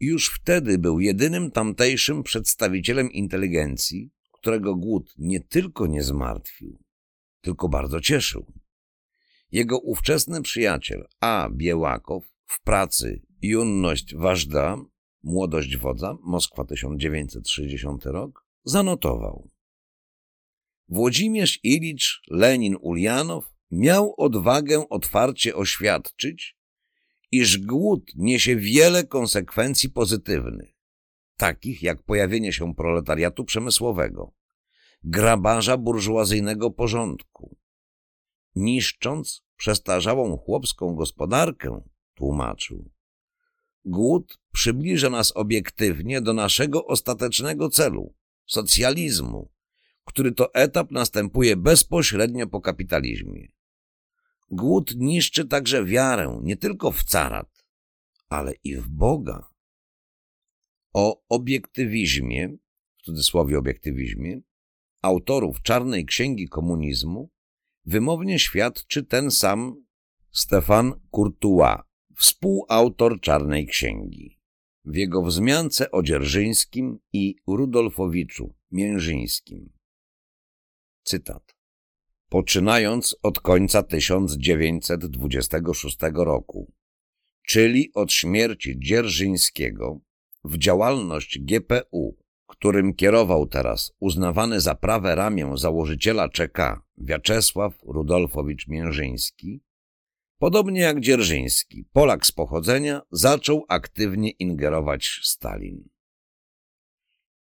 Już wtedy był jedynym tamtejszym przedstawicielem inteligencji, którego głód nie tylko nie zmartwił, tylko bardzo cieszył. Jego ówczesny przyjaciel A. Biełakow w pracy Junność Ważda Młodość wodza, Moskwa 1960 rok, zanotował. Włodzimierz Ilicz Lenin Ulianow miał odwagę otwarcie oświadczyć, iż głód niesie wiele konsekwencji pozytywnych, takich jak pojawienie się proletariatu przemysłowego, grabarza burżuazyjnego porządku. Niszcząc przestarzałą chłopską gospodarkę, tłumaczył, Głód przybliża nas obiektywnie do naszego ostatecznego celu socjalizmu, który to etap następuje bezpośrednio po kapitalizmie. Głód niszczy także wiarę nie tylko w carat, ale i w Boga. O obiektywizmie, w cudzysłowie obiektywizmie, autorów czarnej księgi komunizmu wymownie świadczy ten sam Stefan Courtois, współautor Czarnej Księgi. w jego wzmiance o Dzierżyńskim i Rudolfowiczu Miężyńskim. Cytat. Poczynając od końca 1926 roku, czyli od śmierci Dzierżyńskiego, w działalność GPU, którym kierował teraz uznawany za prawe ramię założyciela ČK Wiaczesław Rudolfowicz Miężyński, podobnie jak Dzierżyński, Polak z pochodzenia, zaczął aktywnie ingerować Stalin.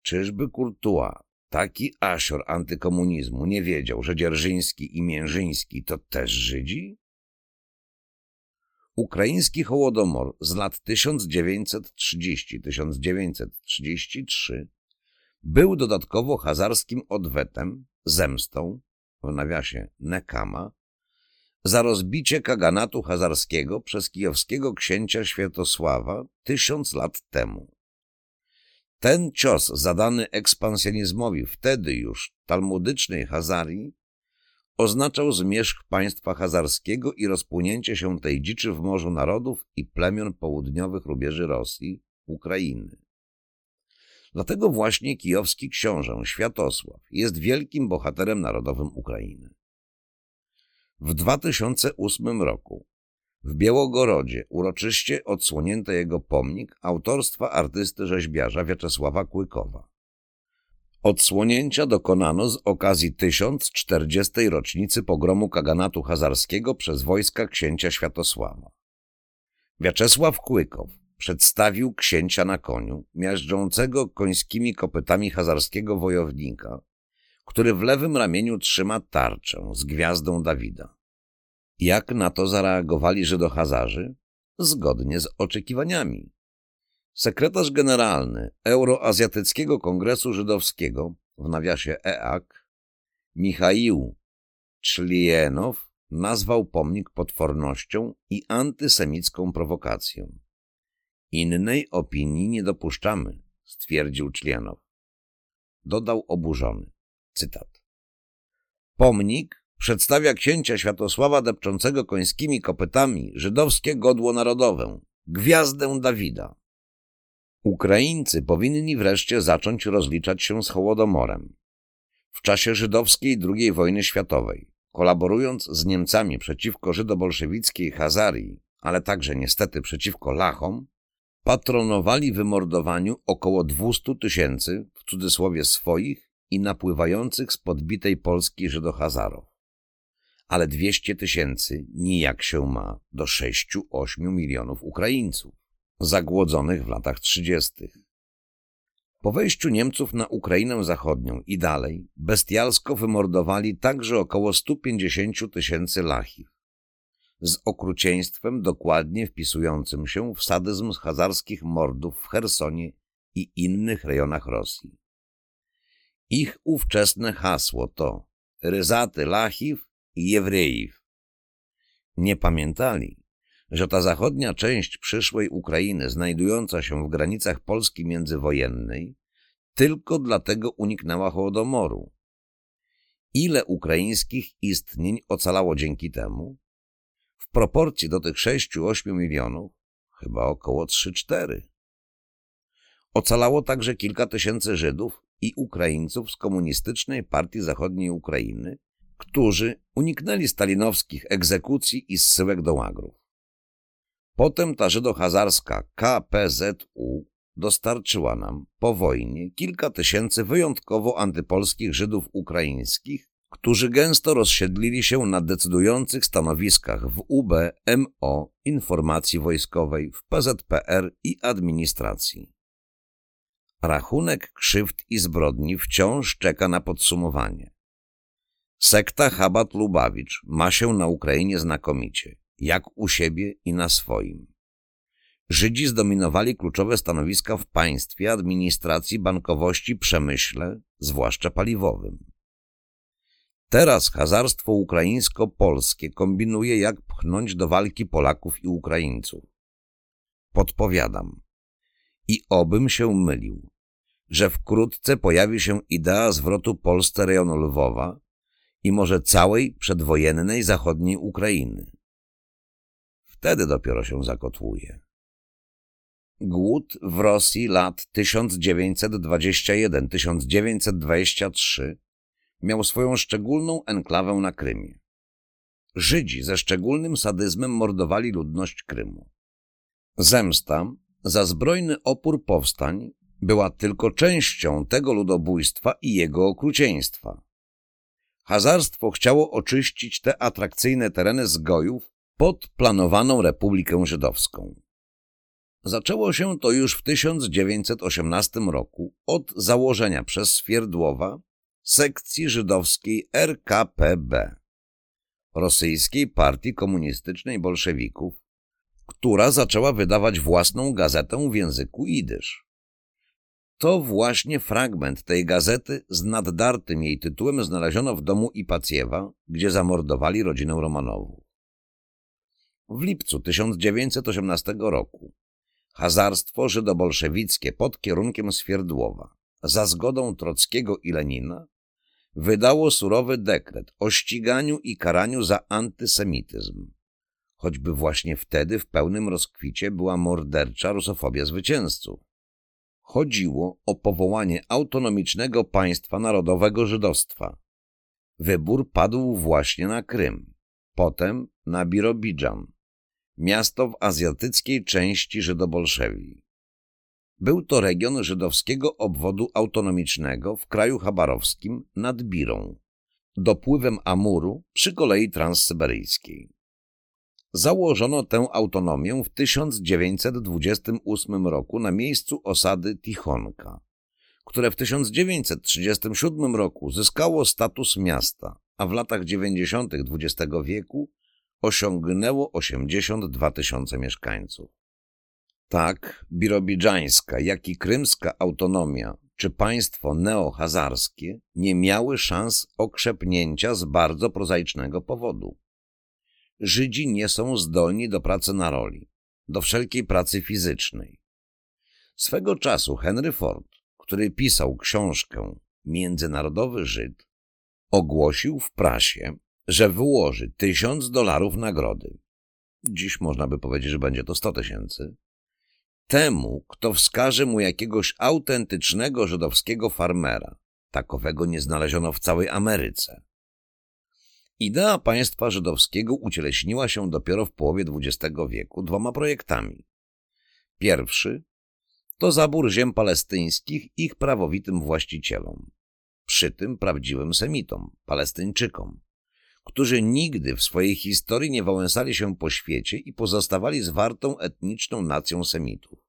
Czyżby Kurtua, taki asior antykomunizmu, nie wiedział, że Dzierżyński i Miężyński to też Żydzi? Ukraiński Hołodomor z lat 1930-1933 był dodatkowo hazarskim odwetem, zemstą, w nawiasie Nekama, za rozbicie kaganatu hazarskiego przez kijowskiego księcia Świętosława tysiąc lat temu. Ten cios zadany ekspansjonizmowi wtedy już talmudycznej Hazarii oznaczał zmierzch państwa hazarskiego i rozpłynięcie się tej dziczy w Morzu Narodów i plemion południowych rubieży Rosji, Ukrainy. Dlatego właśnie kijowski książę Światosław jest wielkim bohaterem narodowym Ukrainy. W 2008 roku w Białogorodzie uroczyście odsłonięto jego pomnik autorstwa artysty rzeźbiarza Wiaczesława Kłykowa. Odsłonięcia dokonano z okazji 1040. rocznicy pogromu kaganatu hazarskiego przez wojska księcia Światosława. Wiaczesław Kłykow przedstawił księcia na koniu, miażdżącego końskimi kopytami hazarskiego wojownika, który w lewym ramieniu trzyma tarczę z gwiazdą Dawida. Jak na to zareagowali Żydohazarzy? Zgodnie z oczekiwaniami. Sekretarz generalny Euroazjatyckiego Kongresu Żydowskiego, w nawiasie EAK, Michaił Czlienow nazwał pomnik potwornością i antysemicką prowokacją. Innej opinii nie dopuszczamy, stwierdził Czlienow. Dodał oburzony. Cytat. Pomnik przedstawia księcia Światosława depczącego końskimi kopytami żydowskie godło narodowe, gwiazdę Dawida. Ukraińcy powinni wreszcie zacząć rozliczać się z Hołodomorem. W czasie żydowskiej II wojny światowej, kolaborując z Niemcami przeciwko żydobolszewickiej Hazarii, ale także niestety przeciwko Lachom, patronowali wymordowaniu około 200 tysięcy, w cudzysłowie swoich, i napływających z podbitej Polski Żydohazarów. Ale 200 tysięcy nijak się ma do 6-8 milionów Ukraińców, zagłodzonych w latach 30. Po wejściu Niemców na Ukrainę Zachodnią i dalej bestialsko wymordowali także około 150 tysięcy Lachich z okrucieństwem dokładnie wpisującym się w sadyzm hazarskich mordów w Hersonie i innych rejonach Rosji. Ich ówczesne hasło to ryzaty Lachiw i Jewrejiw. Nie pamiętali, że ta zachodnia część przyszłej Ukrainy znajdująca się w granicach Polski międzywojennej tylko dlatego uniknęła Hołodomoru. Ile ukraińskich istnień ocalało dzięki temu? W proporcji do tych 6-8 milionów chyba około 3-4. Ocalało także kilka tysięcy Żydów i Ukraińców z komunistycznej partii zachodniej Ukrainy, którzy uniknęli stalinowskich egzekucji i zsyłek do łagrów. Potem ta żydohazarska KPZU dostarczyła nam po wojnie kilka tysięcy wyjątkowo antypolskich Żydów ukraińskich, którzy gęsto rozsiedlili się na decydujących stanowiskach w UB, MO, informacji wojskowej, w PZPR i administracji. Rachunek krzywd i zbrodni wciąż czeka na podsumowanie. Sekta Chabat Lubawicz ma się na Ukrainie znakomicie, jak u siebie i na swoim. Żydzi zdominowali kluczowe stanowiska w państwie, administracji, bankowości, przemyśle, zwłaszcza paliwowym. Teraz hazarstwo ukraińsko-polskie kombinuje, jak pchnąć do walki Polaków i Ukraińców. Podpowiadam. I obym się mylił, że wkrótce pojawi się idea zwrotu Polsce rejonu Lwowa i może całej przedwojennej zachodniej Ukrainy. Wtedy dopiero się zakotłuje. Głód w Rosji lat 1921-1923 miał swoją szczególną enklawę na Krymie. Żydzi ze szczególnym sadyzmem mordowali ludność Krymu. Zemsta za zbrojny opór powstań była tylko częścią tego ludobójstwa i jego okrucieństwa. Hazarstwo chciało oczyścić te atrakcyjne tereny z gojów pod planowaną Republikę Żydowską. Zaczęło się to już w 1918 roku od założenia przez Swierdłowa sekcji żydowskiej RKPB, rosyjskiej partii komunistycznej bolszewików, która zaczęła wydawać własną gazetę w języku idysz. To właśnie fragment tej gazety z naddartym jej tytułem znaleziono w domu Ipacjewa, gdzie zamordowali rodzinę Romanowów. W lipcu 1918 roku hazarstwo żydobolszewickie pod kierunkiem Swierdłowa za zgodą Trockiego i Lenina wydało surowy dekret o ściganiu i karaniu za antysemityzm, choćby właśnie wtedy w pełnym rozkwicie była mordercza rusofobia zwycięzców. Chodziło o powołanie autonomicznego państwa narodowego żydostwa. Wybór padł właśnie na Krym, potem na Birobidżan, miasto w azjatyckiej części Żydobolszewii. Był to region żydowskiego obwodu autonomicznego w kraju chabarowskim nad Birą, dopływem Amuru przy kolei transsyberyjskiej. Założono tę autonomię w 1928 roku na miejscu osady Tichonka, które w 1937 roku zyskało status miasta, a w latach 90. XX wieku osiągnęło 82 tysiące mieszkańców. Tak birobidżańska, jak i krymska autonomia czy państwo neohazarskie nie miały szans okrzepnięcia z bardzo prozaicznego powodu. Żydzi nie są zdolni do pracy na roli, do wszelkiej pracy fizycznej. Swego czasu Henry Ford, który pisał książkę Międzynarodowy Żyd, ogłosił w prasie, że wyłoży tysiąc dolarów nagrody. Dziś można by powiedzieć, że będzie to sto tysięcy. Temu, kto wskaże mu jakiegoś autentycznego żydowskiego farmera. Takowego nie znaleziono w całej Ameryce. Idea państwa żydowskiego ucieleśniła się dopiero w połowie XX wieku dwoma projektami. Pierwszy to zabór ziem palestyńskich ich prawowitym właścicielom, przy tym prawdziwym Semitom, Palestyńczykom, którzy nigdy w swojej historii nie wałęsali się po świecie i pozostawali zwartą etniczną nacją Semitów.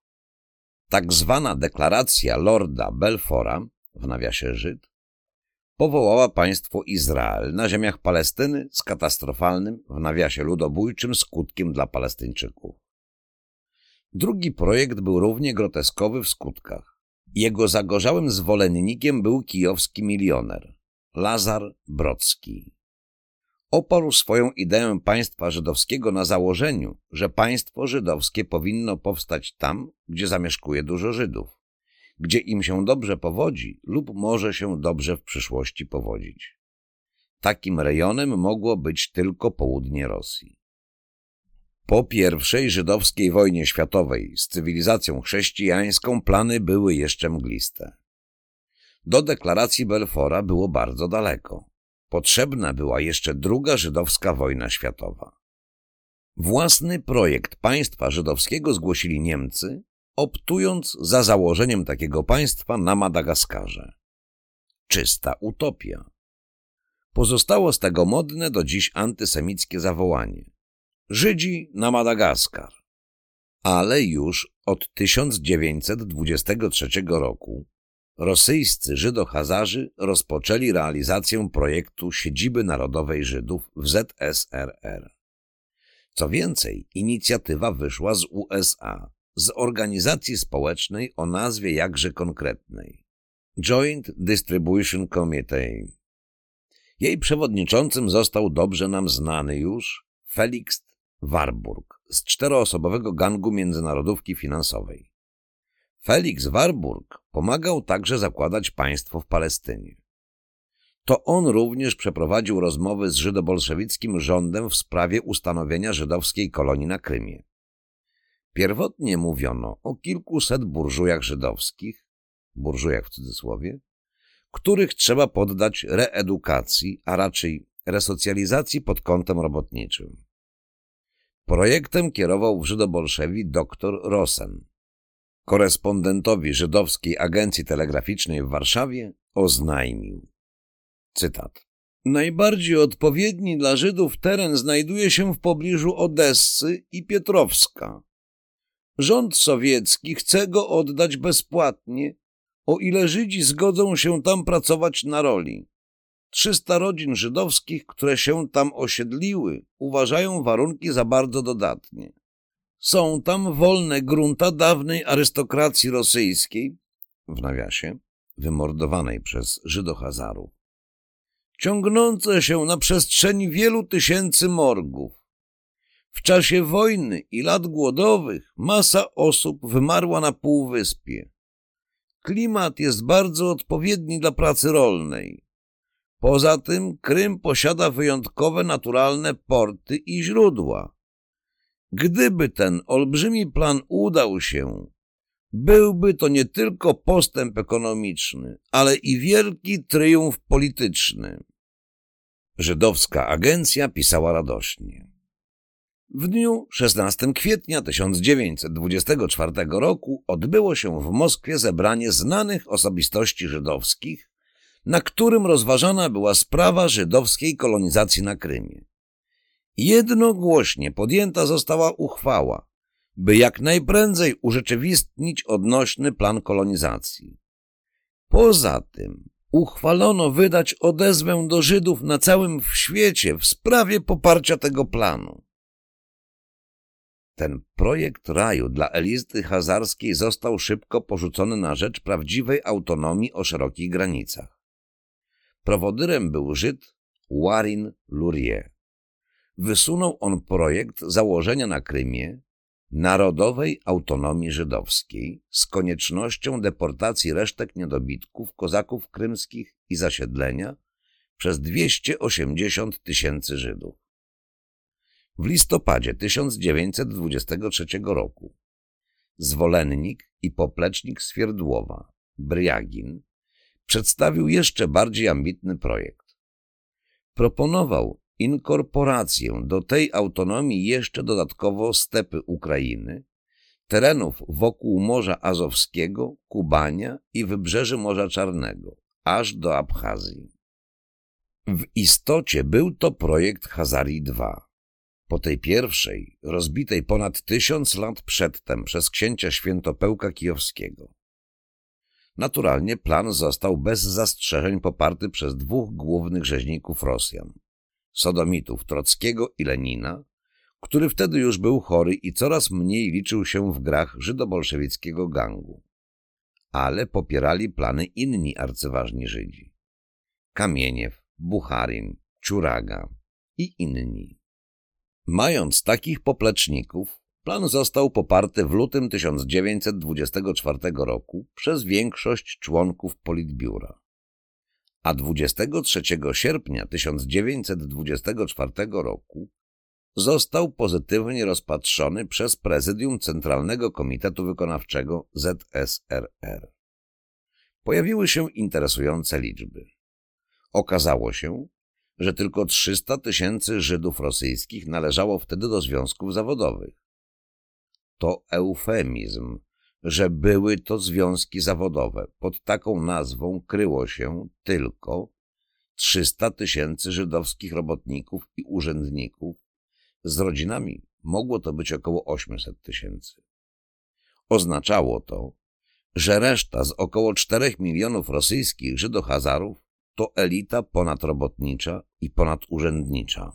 Tak zwana deklaracja Lorda Belfora, w nawiasie Żyd, powołała państwo Izrael na ziemiach Palestyny z katastrofalnym, w nawiasie ludobójczym skutkiem dla Palestyńczyków. Drugi projekt był równie groteskowy w skutkach. Jego zagorzałym zwolennikiem był kijowski milioner Lazar Brocki oparł swoją ideę państwa żydowskiego na założeniu, że państwo żydowskie powinno powstać tam, gdzie zamieszkuje dużo Żydów, gdzie im się dobrze powodzi lub może się dobrze w przyszłości powodzić. Takim rejonem mogło być tylko południe Rosji. Po pierwszej żydowskiej wojnie światowej z cywilizacją chrześcijańską plany były jeszcze mgliste. Do deklaracji Belfora było bardzo daleko. Potrzebna była jeszcze druga żydowska wojna światowa. Własny projekt państwa żydowskiego zgłosili Niemcy, optując za założeniem takiego państwa na Madagaskarze. Czysta utopia. Pozostało z tego modne do dziś antysemickie zawołanie. Żydzi na Madagaskar. Ale już od 1923 roku rosyjscy Żydo-Hazarzy rozpoczęli realizację projektu Siedziby Narodowej Żydów w ZSRR. Co więcej, inicjatywa wyszła z USA, z organizacji społecznej o nazwie jakże konkretnej Joint Distribution Committee. Jej przewodniczącym został dobrze nam znany już Felix Warburg z czteroosobowego gangu międzynarodówki finansowej. Felix Warburg pomagał także zakładać państwo w Palestynie. To on również przeprowadził rozmowy z żydobolszewickim rządem w sprawie ustanowienia żydowskiej kolonii na Krymie. Pierwotnie mówiono o kilkuset burżujach żydowskich, burżujach w cudzysłowie, których trzeba poddać reedukacji, a raczej resocjalizacji pod kątem robotniczym. Projektem kierował w Żydobolszewi dr Rosen. Korespondentowi żydowskiej agencji telegraficznej w Warszawie oznajmił. Cytat. Najbardziej odpowiedni dla Żydów teren znajduje się w pobliżu Odessy i Pietrowska. Rząd sowiecki chce go oddać bezpłatnie, o ile Żydzi zgodzą się tam pracować na roli. Trzysta rodzin żydowskich, które się tam osiedliły, uważają warunki za bardzo dodatnie. Są tam wolne grunta dawnej arystokracji rosyjskiej, w nawiasie, wymordowanej przez Żydohazarów, ciągnące się na przestrzeni wielu tysięcy morgów. W czasie wojny i lat głodowych masa osób wymarła na półwyspie. Klimat jest bardzo odpowiedni dla pracy rolnej. Poza tym Krym posiada wyjątkowe naturalne porty i źródła. Gdyby ten olbrzymi plan udał się, byłby to nie tylko postęp ekonomiczny, ale i wielki triumf polityczny. Żydowska agencja pisała radośnie. W dniu 16 kwietnia 1924 roku odbyło się w Moskwie zebranie znanych osobistości żydowskich, na którym rozważana była sprawa żydowskiej kolonizacji na Krymie. Jednogłośnie podjęta została uchwała, by jak najprędzej urzeczywistnić odnośny plan kolonizacji. Poza tym uchwalono wydać odezwę do Żydów na całym świecie w sprawie poparcia tego planu. Ten projekt raju dla Elizdy Hazarskiej został szybko porzucony na rzecz prawdziwej autonomii o szerokich granicach. Prowodyrem był Żyd Warin Lurie. Wysunął on projekt założenia na Krymie narodowej autonomii żydowskiej z koniecznością deportacji resztek niedobitków kozaków krymskich i zasiedlenia przez 280 tysięcy Żydów. W listopadzie 1923 roku zwolennik i poplecznik Swierdłowa, Bryagin, przedstawił jeszcze bardziej ambitny projekt. Proponował inkorporację do tej autonomii jeszcze dodatkowo stepy Ukrainy, terenów wokół Morza Azowskiego, Kubania i wybrzeży Morza Czarnego, aż do Abchazji. W istocie był to projekt Hazarii II. Po tej pierwszej, rozbitej ponad tysiąc lat przedtem przez księcia Świętopełka Kijowskiego. Naturalnie plan został bez zastrzeżeń poparty przez dwóch głównych rzeźników Rosjan – sodomitów Trockiego i Lenina, który wtedy już był chory i coraz mniej liczył się w grach żydobolszewickiego gangu. Ale popierali plany inni arcyważni Żydzi. Kamieniew, Bucharin, Czuraga i inni. Mając takich popleczników, plan został poparty w lutym 1924 roku przez większość członków Politbiura a 23 sierpnia 1924 roku został pozytywnie rozpatrzony przez Prezydium Centralnego Komitetu Wykonawczego ZSRR. Pojawiły się interesujące liczby. Okazało się, że tylko 300 tysięcy Żydów rosyjskich należało wtedy do związków zawodowych. To eufemizm, że były to związki zawodowe. Pod taką nazwą kryło się tylko 300 tysięcy żydowskich robotników i urzędników. Z rodzinami mogło to być około 800 tysięcy. Oznaczało to, że reszta z około 4 milionów rosyjskich Żydohazarów to elita ponadrobotnicza i ponadurzędnicza.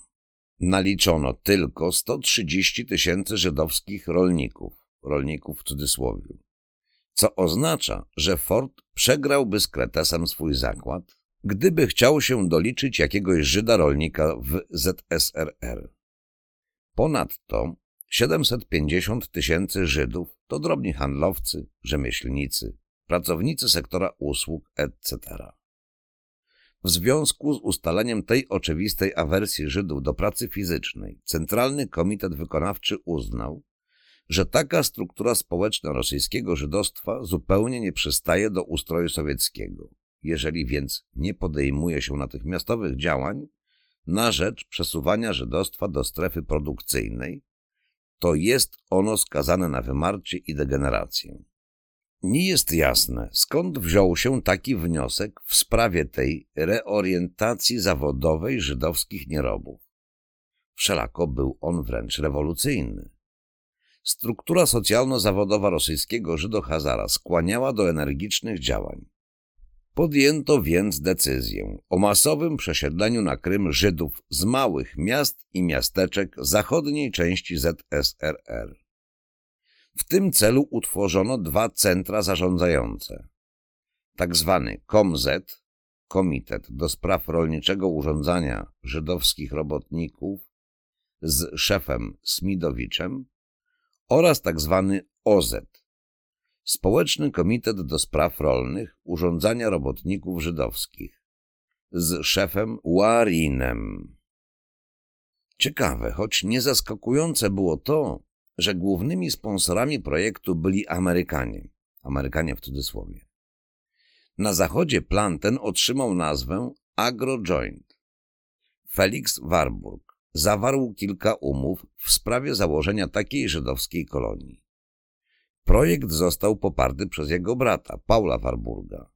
Naliczono tylko 130 tysięcy żydowskich rolników rolników w cudzysłowie, co oznacza, że Ford przegrałby z Kretesem swój zakład, gdyby chciał się doliczyć jakiegoś Żyda rolnika w ZSRR. Ponadto 750 tysięcy Żydów to drobni handlowcy, rzemieślnicy, pracownicy sektora usług, etc. W związku z ustaleniem tej oczywistej awersji Żydów do pracy fizycznej, Centralny Komitet Wykonawczy uznał, że taka struktura społeczna rosyjskiego żydostwa zupełnie nie przystaje do ustroju sowieckiego, jeżeli więc nie podejmuje się natychmiastowych działań na rzecz przesuwania żydostwa do strefy produkcyjnej, to jest ono skazane na wymarcie i degenerację. Nie jest jasne, skąd wziął się taki wniosek w sprawie tej reorientacji zawodowej żydowskich nierobów. Wszelako był on wręcz rewolucyjny. Struktura socjalno-zawodowa rosyjskiego Żydo-Hazara skłaniała do energicznych działań. Podjęto więc decyzję o masowym przesiedleniu na Krym Żydów z małych miast i miasteczek zachodniej części ZSRR. W tym celu utworzono dwa centra zarządzające. Tak zwany KOMZ, Komitet do Spraw Rolniczego Urządzania Żydowskich Robotników z szefem Smidowiczem oraz tak zwany OZ, Społeczny Komitet do Spraw Rolnych Urządzania Robotników Żydowskich z szefem Warinem. Ciekawe, choć niezaskakujące było to, że głównymi sponsorami projektu byli Amerykanie, Amerykanie w cudzysłowie. Na zachodzie plan ten otrzymał nazwę AgroJoint. Felix Warburg zawarł kilka umów w sprawie założenia takiej żydowskiej kolonii. Projekt został poparty przez jego brata, Paula Warburga,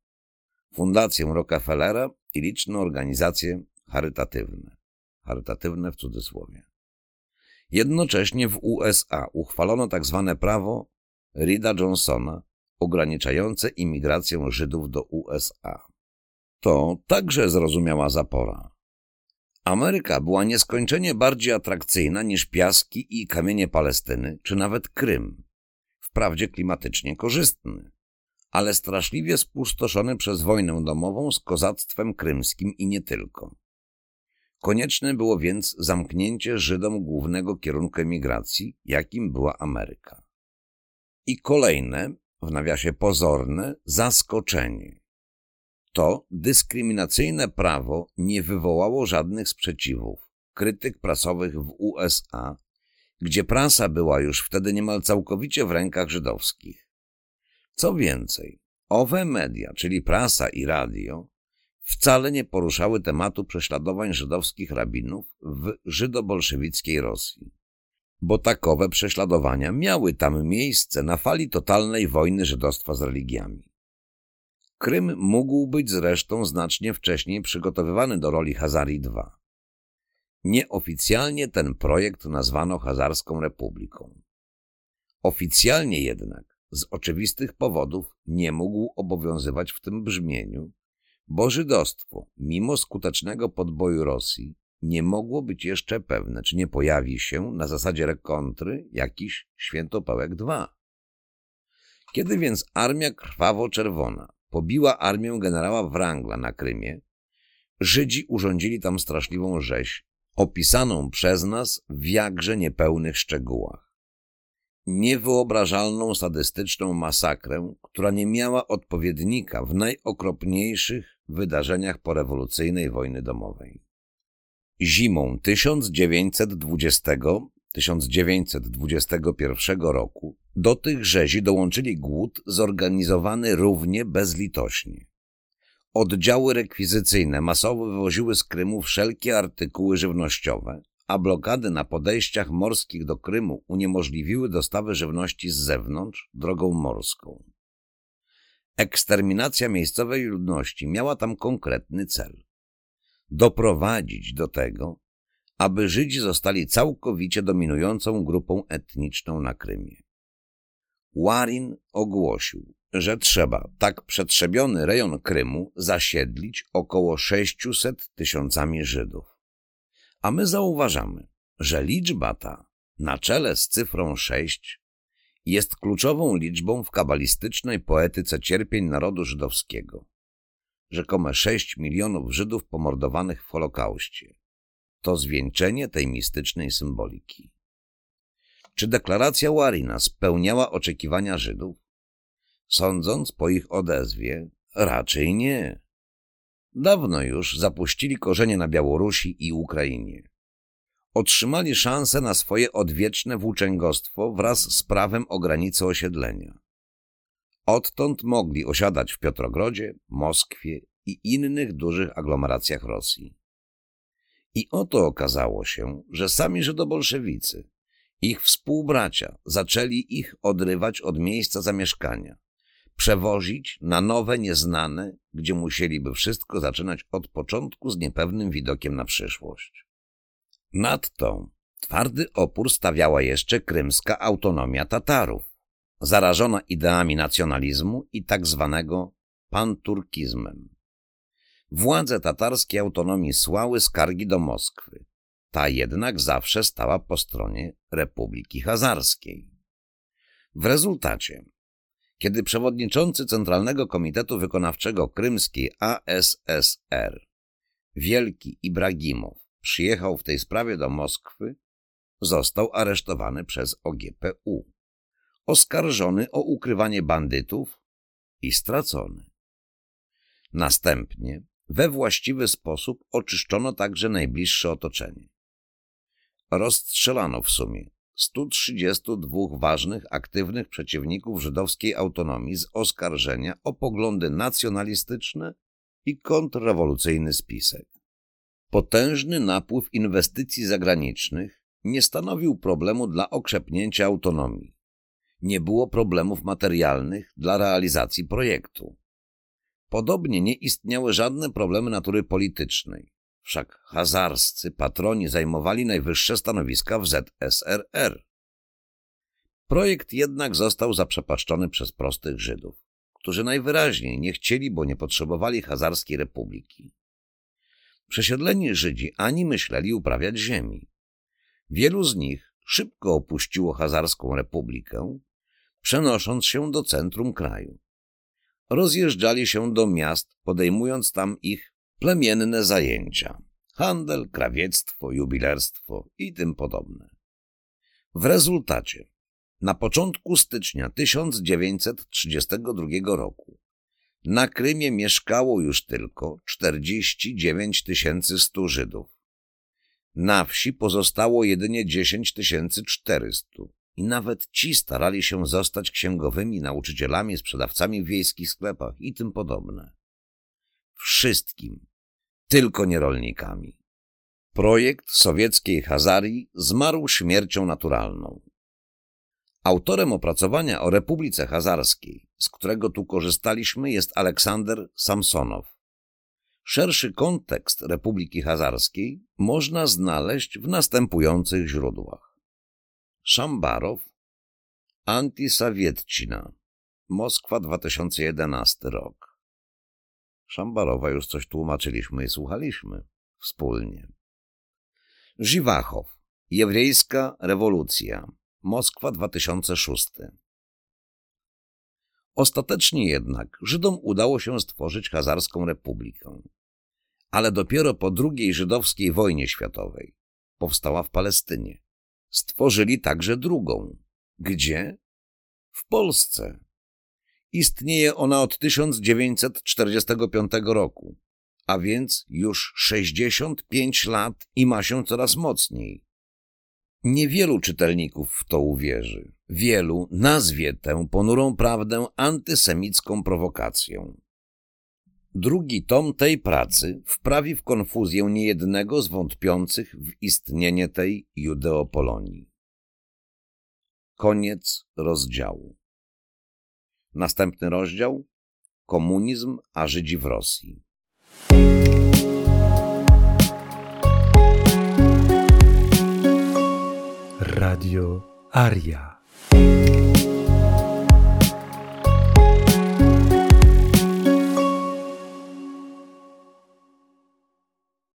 Fundację Rockefellera i liczne organizacje charytatywne. Charytatywne w cudzysłowie. Jednocześnie w USA uchwalono tzw. Tak prawo Rida Johnsona ograniczające imigrację Żydów do USA. To także zrozumiała zapora. Ameryka była nieskończenie bardziej atrakcyjna niż piaski i kamienie Palestyny, czy nawet Krym. Wprawdzie klimatycznie korzystny, ale straszliwie spustoszony przez wojnę domową z kozactwem krymskim i nie tylko. Konieczne było więc zamknięcie Żydom głównego kierunku emigracji, jakim była Ameryka. I kolejne, w nawiasie pozorne, zaskoczenie. To dyskryminacyjne prawo nie wywołało żadnych sprzeciwów, krytyk prasowych w USA, gdzie prasa była już wtedy niemal całkowicie w rękach żydowskich. Co więcej, owe media, czyli prasa i radio, wcale nie poruszały tematu prześladowań żydowskich rabinów w żydobolszewickiej Rosji. Bo takowe prześladowania miały tam miejsce na fali totalnej wojny żydostwa z religiami. Krym mógł być zresztą znacznie wcześniej przygotowywany do roli Hazarii II. Nieoficjalnie ten projekt nazwano Hazarską Republiką. Oficjalnie jednak, z oczywistych powodów, nie mógł obowiązywać w tym brzmieniu, bo żydostwo, mimo skutecznego podboju Rosji, nie mogło być jeszcze pewne, czy nie pojawi się na zasadzie rekontry jakiś świętopełek II. Kiedy więc armia krwawo-czerwona pobiła armię generała Wrangla na Krymie, Żydzi urządzili tam straszliwą rzeź, opisaną przez nas w jakże niepełnych szczegółach niewyobrażalną sadystyczną masakrę, która nie miała odpowiednika w najokropniejszych wydarzeniach porewolucyjnej wojny domowej. Zimą 1920-1921 roku do tych rzezi dołączyli głód zorganizowany równie bezlitośnie. Oddziały rekwizycyjne masowo wywoziły z Krymu wszelkie artykuły żywnościowe, a blokady na podejściach morskich do Krymu uniemożliwiły dostawy żywności z zewnątrz drogą morską. Eksterminacja miejscowej ludności miała tam konkretny cel. Doprowadzić do tego, aby Żydzi zostali całkowicie dominującą grupą etniczną na Krymie. Warin ogłosił, że trzeba tak przetrzebiony rejon Krymu zasiedlić około 600 tysiącami Żydów a my zauważamy, że liczba ta, na czele z cyfrą 6, jest kluczową liczbą w kabalistycznej poetyce cierpień narodu żydowskiego. Rzekome 6 milionów Żydów pomordowanych w Holokauście. To zwieńczenie tej mistycznej symboliki. Czy deklaracja Warina spełniała oczekiwania Żydów? Sądząc po ich odezwie, raczej nie. Dawno już zapuścili korzenie na Białorusi i Ukrainie. Otrzymali szansę na swoje odwieczne włóczęgostwo wraz z prawem o granicy osiedlenia. Odtąd mogli osiadać w Piotrogrodzie, Moskwie i innych dużych aglomeracjach Rosji. I oto okazało się, że sami Żydobolszewicy, ich współbracia, zaczęli ich odrywać od miejsca zamieszkania, przewozić na nowe, nieznane, gdzie musieliby wszystko zaczynać od początku z niepewnym widokiem na przyszłość. Nadto twardy opór stawiała jeszcze krymska autonomia Tatarów, zarażona ideami nacjonalizmu i tak zwanego panturkizmem. Władze tatarskiej autonomii słały skargi do Moskwy. Ta jednak zawsze stała po stronie Republiki Hazarskiej. W rezultacie, kiedy przewodniczący Centralnego Komitetu Wykonawczego Krymskiej ASSR, Wielki Ibragimow, przyjechał w tej sprawie do Moskwy, został aresztowany przez OGPU, oskarżony o ukrywanie bandytów i stracony. Następnie we właściwy sposób oczyszczono także najbliższe otoczenie. Rozstrzelano w sumie 132 ważnych, aktywnych przeciwników żydowskiej autonomii z oskarżenia o poglądy nacjonalistyczne i kontrrewolucyjny spisek. Potężny napływ inwestycji zagranicznych nie stanowił problemu dla okrzepnięcia autonomii. Nie było problemów materialnych dla realizacji projektu. Podobnie nie istniały żadne problemy natury politycznej. Wszak hazarscy patroni zajmowali najwyższe stanowiska w ZSRR. Projekt jednak został zaprzepaszczony przez prostych Żydów, którzy najwyraźniej nie chcieli, bo nie potrzebowali Hazarskiej Republiki. Przesiedleni Żydzi ani myśleli uprawiać ziemi. Wielu z nich szybko opuściło Hazarską Republikę, przenosząc się do centrum kraju. Rozjeżdżali się do miast, podejmując tam ich plemienne zajęcia handel, krawiectwo, jubilerstwo i tym podobne. W rezultacie na początku stycznia 1932 roku na Krymie mieszkało już tylko 49 100 Żydów. Na wsi pozostało jedynie 10 400 i nawet ci starali się zostać księgowymi, nauczycielami, sprzedawcami w wiejskich sklepach i tym podobne. Wszystkim, tylko nie rolnikami. Projekt sowieckiej Hazarii zmarł śmiercią naturalną. Autorem opracowania o Republice Hazarskiej, z którego tu korzystaliśmy, jest Aleksander Samsonow. Szerszy kontekst Republiki Hazarskiej można znaleźć w następujących źródłach. Szambarow, Antisawietcina, Moskwa 2011 rok. Szambarowa już coś tłumaczyliśmy i słuchaliśmy wspólnie. Żywachow, Jewryjska rewolucja, Moskwa 2006. Ostatecznie jednak Żydom udało się stworzyć Hazarską Republikę. Ale dopiero po II żydowskiej wojnie światowej powstała w Palestynie. Stworzyli także drugą. Gdzie? W Polsce. Istnieje ona od 1945 roku, a więc już 65 lat i ma się coraz mocniej. Niewielu czytelników w to uwierzy. Wielu nazwie tę ponurą prawdę antysemicką prowokacją. Drugi tom tej pracy wprawi w konfuzję niejednego z wątpiących w istnienie tej Judeopolonii. Koniec rozdziału. Następny rozdział Komunizm a Żydzi w Rosji. Radio Aria.